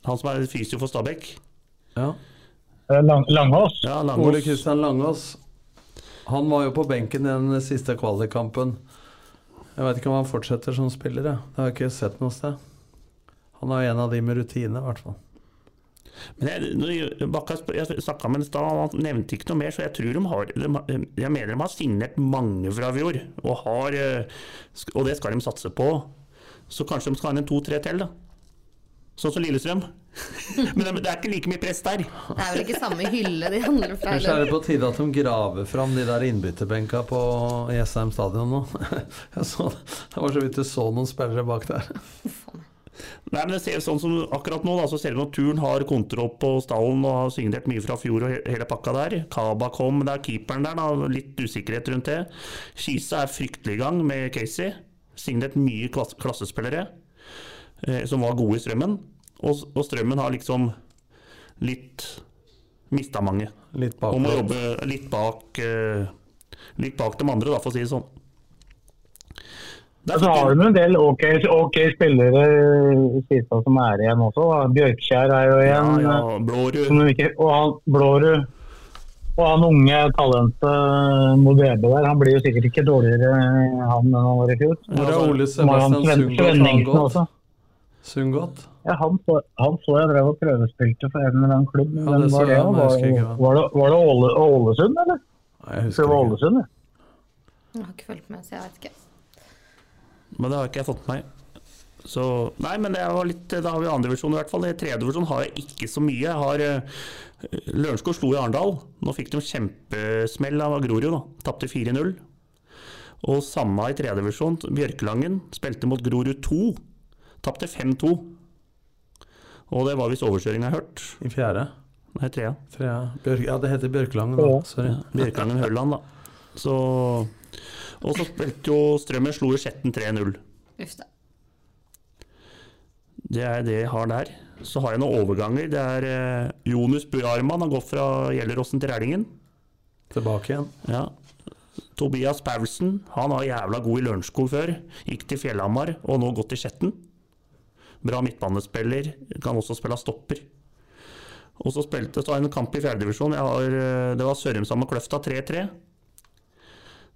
E: han som er fysio for Stabæk.
D: Ja.
B: eh, Lang, Langås.
E: Ja,
D: Ole Kristian Langås. Han var jo på benken i den siste kvalikkampen. Jeg vet ikke om han fortsetter som spiller, jeg. Det har jeg ikke sett noe sted. Han er en av de med rutine, i hvert fall.
E: Men jeg, jeg snakka med ham i stad, han nevnte ikke noe mer, så jeg tror de har Jeg mener de har signert mange fra i fjor, og, har, eh, og det skal de satse på. Så kanskje de skal ha inn en to-tre til, da. Sånn som Lillestrøm. [laughs] Men det, det er ikke like mye press der.
C: Det er vel ikke samme hylle de andre fra
D: Kanskje er det på tide at de graver fram de der innbytterbenka på Jessheim stadion nå. [laughs] Jeg så, det var så vidt du så noen spillere bak der.
E: Nei, men det ser sånn som Akkurat nå da, så ser det ut turen har kontroll på stallen og har signert mye fra fjor og hele pakka der. Kaba kom, det er keeperen der, da, litt usikkerhet rundt det. Kisa er fryktelig i gang med Casey. Signert mye klass klassespillere eh, som var gode i Strømmen. Og, og Strømmen har liksom litt mista mange.
D: Litt bak.
E: jobbe litt bak, eh, litt bak de andre, da, for å si det sånn. Der
B: Så har du en del ok, okay spillere Sista som er igjen også. Da. Bjørkskjær er jo igjen.
E: ja, Blårud.
B: ikke, og han Blårud og han unge talentet Modebe der, han blir jo sikkert ikke dårligere han enn han var i fjor.
D: Hvor er
E: altså,
D: Ole Sebastian Sundgodt
B: også.
D: Sundgodt?
B: Ja, han, så, han så jeg drev og prøvespilte for en eller annen klubb.
D: Ja, det
B: var det?
D: jeg, men jeg
B: Var,
D: husker
B: var det, var det Åle, Ålesund, eller?
D: Nei, jeg
B: Det var
D: ikke.
B: Ålesund, ja.
C: Jeg har ikke fulgt med, så jeg vet ikke.
E: Men det har ikke jeg fått med meg. Så, nei, men det var litt, da har vi andredivisjon i hvert fall. I tredjedivisjon har jeg ikke så mye. Jeg har uh, Lørenskog slo i Arendal. Nå fikk de kjempesmell av Grorud. Tapte 4-0. Og samme i tredjedivisjon. Bjørkelangen spilte mot Grorud 2. Tapte 5-2. Og det var visst overkjøring, har hørt.
D: I fjerde?
E: Nei, trea.
D: Trea. Bjørk, ja, det heter Bjørkelangen, da. Sorry.
E: Bjørkelangen Høland, da. Så, og så spilte jo Strømmen slo i Skjetten 3-0.
C: Uff da.
E: Det er det jeg har der. Så har jeg noen overganger. Det er eh, Jonus Buarman har gått fra Gjelleråsen til Rælingen.
D: Tilbake igjen.
E: Ja. Tobias Paulsen, han var jævla god i Lørenskog før. Gikk til Fjellhamar og nå gått til Skjetten. Bra midtbanespiller. Kan også spille stopper. Og så spilte så en kamp i fjerdedivisjon. Det var Sørumsand og Kløfta 3-3.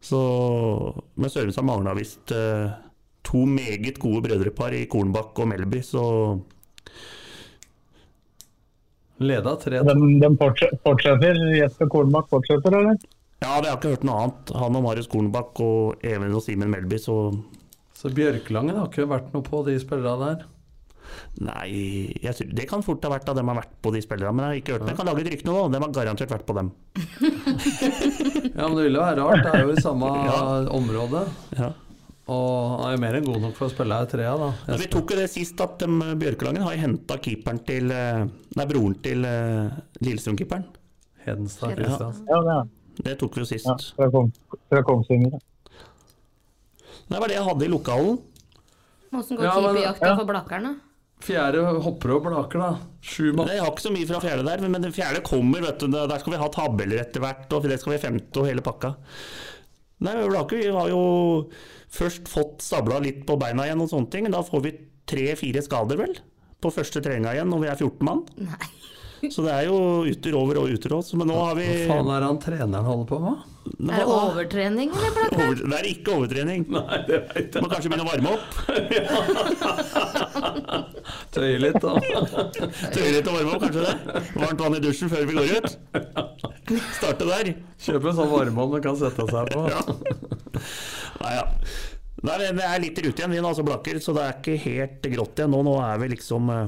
E: Så Men Sørumsand mangla visst eh, to meget gode brødrepar i Kornbakk og Melby, så
D: Leda tre
B: Den, den fortsetter. Jesper Kornbakk fortsetter, eller?
E: Ja, det har ikke hørt noe annet. Han og Marius Kornbakk og Even og Simen Melby, så
D: Så Bjørkelangen har ikke vært noe på de spillerne der.
E: Nei, jeg det kan fort ha vært av dem har vært på de spillerne, men jeg har ikke hørt. Men jeg kan lage et rykte nå, og De har garantert vært på dem. [laughs]
D: Ja, men det ville være rart. Det er jo i samme [laughs]
E: Ja.
D: område.
E: Ja.
D: Og han er jo mer enn god nok for å spille her trea, da.
E: Nei, vi tok jo det sist at um, Bjørkelangen har henta keeperen til eh, Nei, broren til uh, Lillestrøm-keeperen.
D: Hedenstad
C: Ja.
D: Kristiansen.
B: Ja, det
E: Det tok vi jo sist.
B: ja, fra, Kong, fra Kongsvinger.
E: Det var det jeg hadde i lokalen.
C: Åssen går
D: Ja,
C: keeperjakta
B: ja.
C: for Blakkern, da?
D: Fjerde hopper og blaker, da. Sju mann.
E: Jeg har ikke så mye fra fjerde der, men den fjerde kommer. vet du. Der skal vi ha tabeller etter hvert, og det skal vi femte og hele pakka. Nei, Blaker, vi har jo først fått stabla litt på beina igjen og sånne ting. Da får vi tre-fire skader, vel? På første treninga igjen når vi er 14 mann.
C: Nei.
E: Så det er jo ytter over og ytter også. Men nå har vi
D: Hva faen er det han treneren holder på med?
E: Nå-
C: Er det overtrening, eller, Blakeren?
E: Over, det er ikke overtrening.
D: Nei, det veit
E: Må kanskje begynne å varme opp. [laughs]
D: Tøye litt, da.
E: Tøye litt å varme opp, kanskje det. Varmt vann i dusjen før vi går ut. Starte der.
D: Kjøp en sånn varmeovn du kan sette seg på.
E: Ja. Nei, ja. Nei, vi er litt i rute igjen, vi nå, altså Blakker, så det er ikke helt grått igjen nå. Nå er vi liksom eh,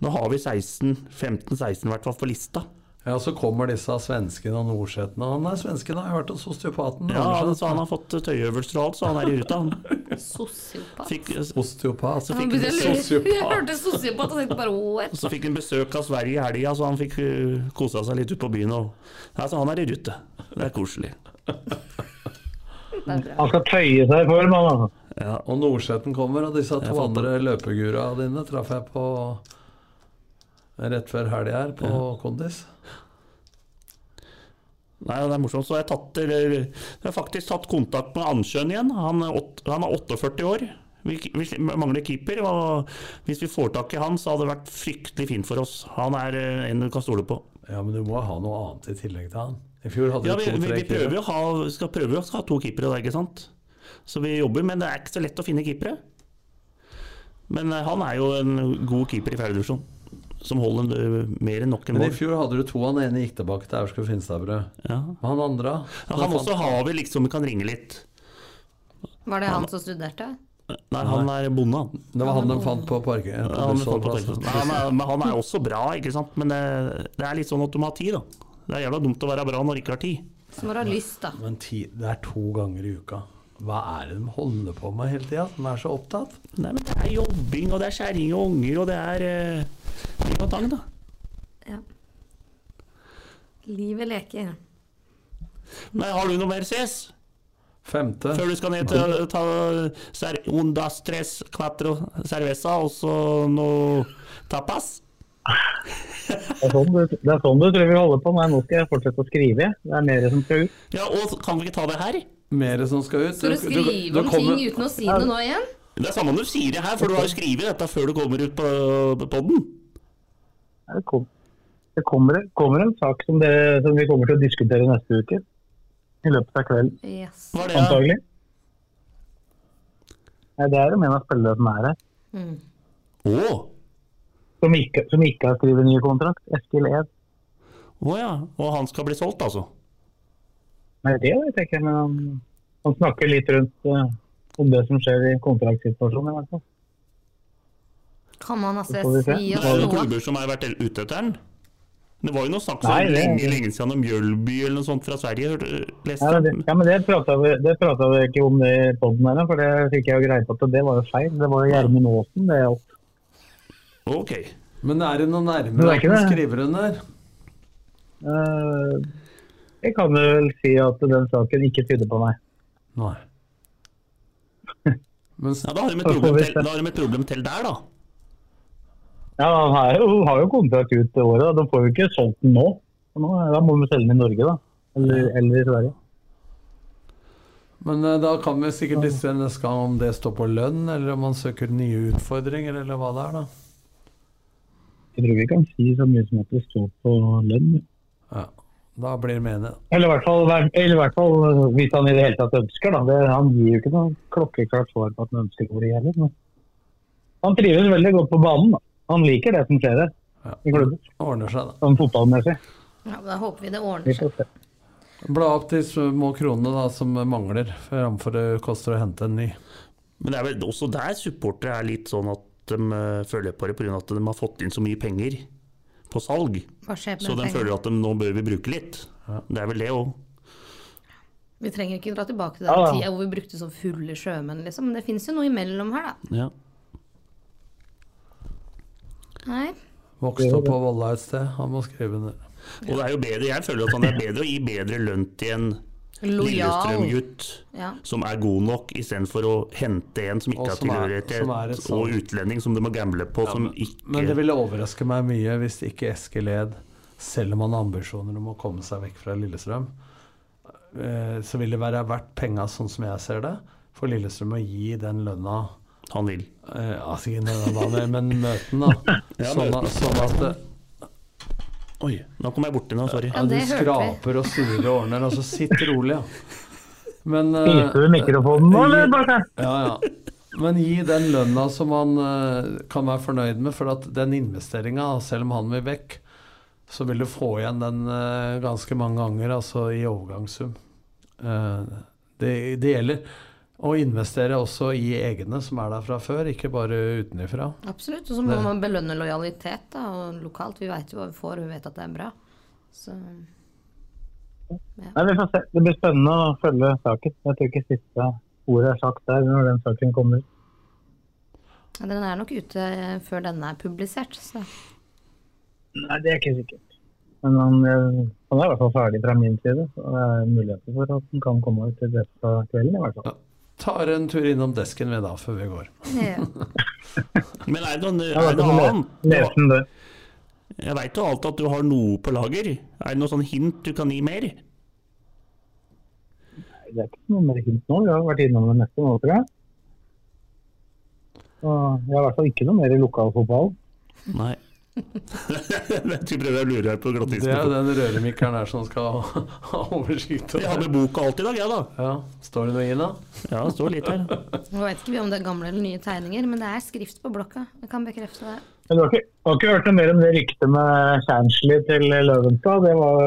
E: Nå har vi 16, 15-16 i hvert fall på lista.
D: Ja, så kommer disse svenskene og nordsetene. Han er svensken, har jeg hørt hos osteopaten.
E: Ja,
D: han,
E: så Han har fått tøyøvelser og alt, så han er i ruta. [laughs]
C: Sosiopat.
E: fikk,
D: Osteopat.
E: så fikk,
C: begynte
D: sosiopat.
C: Jeg hørte sosiopat og tenkte bare what?
E: så fikk han besøk av Sverige i helga, så han fikk uh, kosa seg litt ute på byen. Og, ja, så han er i rute. Det er koselig.
C: Det bra.
B: Han skal tøye seg i form, han altså.
E: Ja.
D: Og Nordseten kommer, og disse
E: Jeg
D: to andre løpegura dine traff jeg på rett før helga her, på Kondis.
E: Nei, det er morsomt. Så jeg tatt, eller, jeg har faktisk tatt kontakt med Ansjøen igjen. Han er, 8, han er 48 år. Vi, vi mangler keeper. og Hvis vi får tak i han, så hadde det vært fryktelig fint for oss. Han er eh, en du kan stole på.
D: Ja, men du må ha noe annet i tillegg til han. I fjor hadde
E: Ja, vi, vi,
D: to-tre
E: vi å ha, skal prøve å ha to keepere, der, ikke sant? Så vi jobber, men det er ikke så lett å finne keepere. Men eh, han er jo en god keeper i fjerdedivisjon. Som holder eh, mer enn nok en mål.
D: Men i fjor hadde du to, han ene gikk tilbake til Aurskog Finstadbrød.
E: Ja.
D: Han andre
E: Ja, han også har vi liksom vi kan ringe litt.
C: Var det han som studerte?
E: Nei, han er bonde, han.
D: Det var han de fant på parken.
E: Ja, han, fant på
D: bussholdeplassen.
E: Nei, han, er, men han er også bra, ikke sant. Men det, det er litt sånn at du må ha tid, da. Det er jævla dumt å være bra når du ikke har tid.
C: Så må du ha lyst, da.
D: Men ti, det er to ganger i uka. Hva er det de holder på med hele tida? De er så opptatt.
E: Nei, men det er jobbing, og det er kjerring og unger, og det er ting og tang, da.
C: Ja. Livet leker.
E: Nei, har du noe mer CS?
D: Femte.
E: Før du skal ned til å ta ser, undas tres quattro cerveza og så noe tapas?
B: Det er sånn du, det er sånn du tror vi holder på. Nei, nå skal jeg fortsette å skrive. Det er mer som skal ut.
E: Ja, og kan vi ikke ta det her?
D: Mer som skal ut.
C: Skal du skrive om ting uten å si det nå igjen?
E: Det er samme om du sier det her, for du har jo skrevet dette før du kommer ut på, på podden.
B: Det, kom, det kommer, kommer en sak som, det, som vi kommer til å diskutere neste uke. I løpet av kvelden,
C: Yes.
E: Hva er det? da?
B: antagelig. Nei, det er jo en av spillerne som er her.
C: Mm.
E: Oh.
B: Som ikke, som ikke har skrevet ny kontrakt. Eskil Ed.
E: å ja. Og han skal bli solgt, altså?
B: Nei, det vet jeg ikke, men han, han snakker litt rundt uh, om det som skjer i kontraktsituasjonen. i hvert fall.
C: Kan man altså si
E: Det
C: oss
E: noe? jo
C: det
E: klubber som har vært ute etter den. Det var jo noe snakk om
B: Nei, det-
E: lenge, lenge siden om Mjølby eller noe sånt fra Sverige. Leste
B: Ja, men det, ja, men det prata vi, vi ikke om i poden her, for det fikk jeg jo greie på at det var jo feil. Det var jo Gjermund Aasen det òg.
E: Ok.
D: Men er det noe
B: er
D: nærmere at
B: det.
D: skriver under?
B: Uh, jeg kan vel si at den saken ikke tyder på meg.
D: Nei. [laughs] Men
E: Ja, da har de et problem
B: vi
E: til, da har de et problem til der, da.
B: Ja, Han har jo, har jo kontrakt ut i året, Da. de får jo ikke solgt den nå. Nå da må vi selge den i Norge, da. Eller, eller i Sverige.
D: Men eh, da kan vi sikkert diskutere neste gang om det står på lønn, eller om man søker nye utfordringer, eller hva det er, da.
B: Jeg tror vi kan si så mye som at det står på lønn.
D: Ja. Da blir det menig.
B: Eller i hvert fall, eller i hvert fall hvis han i det hele tatt ønsker. Da. Det, han gir jo ikke noe klokkeklart svar på at han ønsker å bli heller. Han trives veldig godt på banen. Da. Han liker det som skjer her
D: Ja.
B: i klubben,
D: Ordner seg, da.
B: sånn fotballmessig.
C: Ja, da håper vi det ordner seg.
D: Bla opp de små kronene da, som mangler, framfor det koster å hente en ny.
E: Men det er vel også der supportere er litt sånn at de eh, føler på det pga. at de har fått inn så mye penger på salg.
C: Hva skjer
E: Så de
C: penger?
E: føler at de, nå bør vi bruke litt. Det er vel det òg.
C: Vi trenger ikke dra tilbake til
B: Ja,
C: den
B: ja.
C: tida hvor vi brukte så fulle sjømenn, liksom. Men det fins jo noe imellom her, da.
E: Ja.
C: Nei.
D: Vokste opp på Volla et sted, han må skrive ned.
E: Og det er jo bedre, jeg føler at han er bedre å gi bedre lønn til en. Lillestrøm-gutt
C: Ja.
E: som er god nok, istedenfor å hente en som ikke har tilhørighet og utlending som de må gamble på, som ikke
D: Men det ville overraske meg mye hvis ikke Eskil Ed, selv om han har ambisjoner om å komme seg vekk fra Lillestrøm, eh, så vil det være verdt penga, sånn som jeg ser det, for Lillestrøm å gi den lønna
E: han vil.
D: Eh, Altså ikke nødvendig, men møten, da. [laughs]
E: Ja,
D: Sånn, at- sånn at eh,
E: Oi, nå kom jeg borti noe, sorry.
C: Ja,
D: du skraper og surrer og ordner, altså sitt rolig, ja. Men eh,
B: Spiser du mikrofonen nå, eller? Bare?
D: Ja, ja. Men gi den lønna som han eh, kan være fornøyd med, for at den investeringa, selv om han vil vekk, så vil du få igjen den eh, ganske mange ganger, altså i overgangssum. Eh, det, det gjelder å investere også i egne som er der fra før, ikke bare utenifra.
C: Absolutt. Og så må
D: Det-
C: man belønne lojalitet da, og lokalt. Vi veit jo hva vi får, og vi vet at det er bra. Så
B: Nei, vi får se. Det blir spennende å følge saken. Jeg tror ikke siste ordet er sagt der når den saken kommer.
C: ja, den er nok ute eh, før denne er publisert. Så
B: Nei, det er ikke sikkert. Men han, eh, han er i hvert fall ferdig fra min side. Så det er muligheter for at den kan komme ut i løpet av kvelden i hvert fall.
D: Tar en tur innom desken ved da, før vi går.
C: ja. [laughs]
E: Men er det noe, er det noe annet? Jeg veit jo alltid at du har noe på lager. Er det noe sånn hint du kan gi mer?
B: Nei, Det er ikke noe mer hint nå. Vi har vært innom det meste nå, tror jeg. Og jeg har i hvert fall ikke noe mer i lokalfotball.
E: Nei. [laughs] jeg prøver å lure her på
D: Det er den røremikkeren der som skal ha, [laughs] oversikt.
E: Jeg har med boka alt i dag, jeg, da.
D: Ja, Står det noe i den, da?
E: Ja, det står litt her.
C: Nå vet ikke om det er gamle eller nye tegninger, men det er skrift på blokka. Jeg kan bekrefte det.
B: Men du har ikke, du har ikke hørt noe mer om det ryktet med Kjernsley til Løvenstad? Det var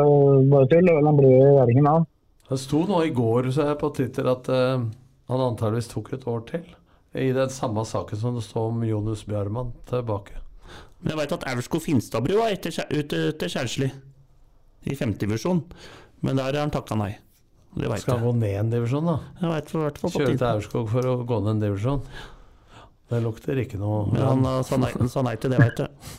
B: bare tull. Han ble væringen av.
D: Det sto nå i går så jeg på Twitter at uh, han antageligvis tok et år til. I den samme saken som det står om Jonus Bjarmann tilbake.
E: Men jeg veit at Aurskog Finstadbru var ute til Kjærsli i femtedivisjon. Men der har han takka nei. Det vet
D: Skal
E: jeg.
D: gå ned en divisjon, da?
E: Jeg vet for, fall
D: Kjøre til. Aurskog for å gå ned en divisjon? Det lukter ikke noe
E: Men han uh, sa nei, sa nei til det, veit jeg.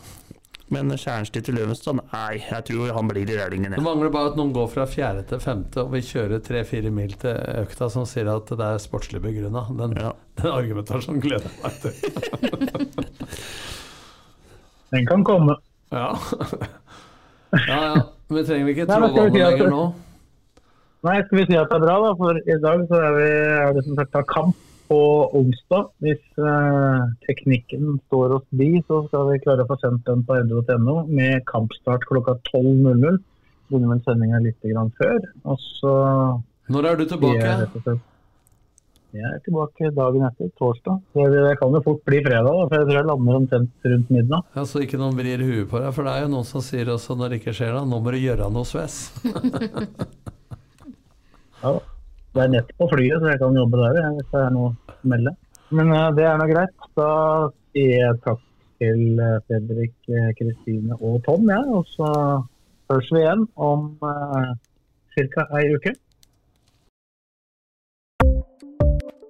E: Men Kjernsti til Løvenstad, nei, jeg tror han blir i Rælingen.
D: Det mangler bare at noen går fra fjerde til femte og vil kjøre tre-fire mil til økta som sier at det er sportslig begrunna. Den,
E: Ja.
D: den argumentasjonen gleder jeg meg til. [laughs]
B: Den kan komme.
D: Ja. [laughs] ja ja. Vi trenger ikke
B: tro skal si
D: lenger nå.
B: Nei, skal vi si at det er bra, da? For i dag så er, vi, er det som sagt av kamp på onsdag. Hvis eh, teknikken står oss bi, så skal vi klare å få sendt den på rdo.no med kampstart klokka 12.00. Begynner vel sendinga litt grann før. Og så
D: Når er du tilbake?
B: Jeg er tilbake dagen etter, torsdag. Så det, kan jo fort bli fredag, da, for jeg tror jeg lander omtrent rundt midnatt.
D: Ja, Så ikke noen vrir huet på deg, for det er jo noen som sier også når det ikke skjer da, nå må du gjøre noe sves. [laughs]
B: Ja, det er nett på flyet, så jeg kan jobbe der hvis det er noe å melde. Men uh, det er nå greit. Da sier jeg takk til eh, Fredrik, eh, Kristine og Tom, ja, og så høres vi igjen om uh, ca. ei uke.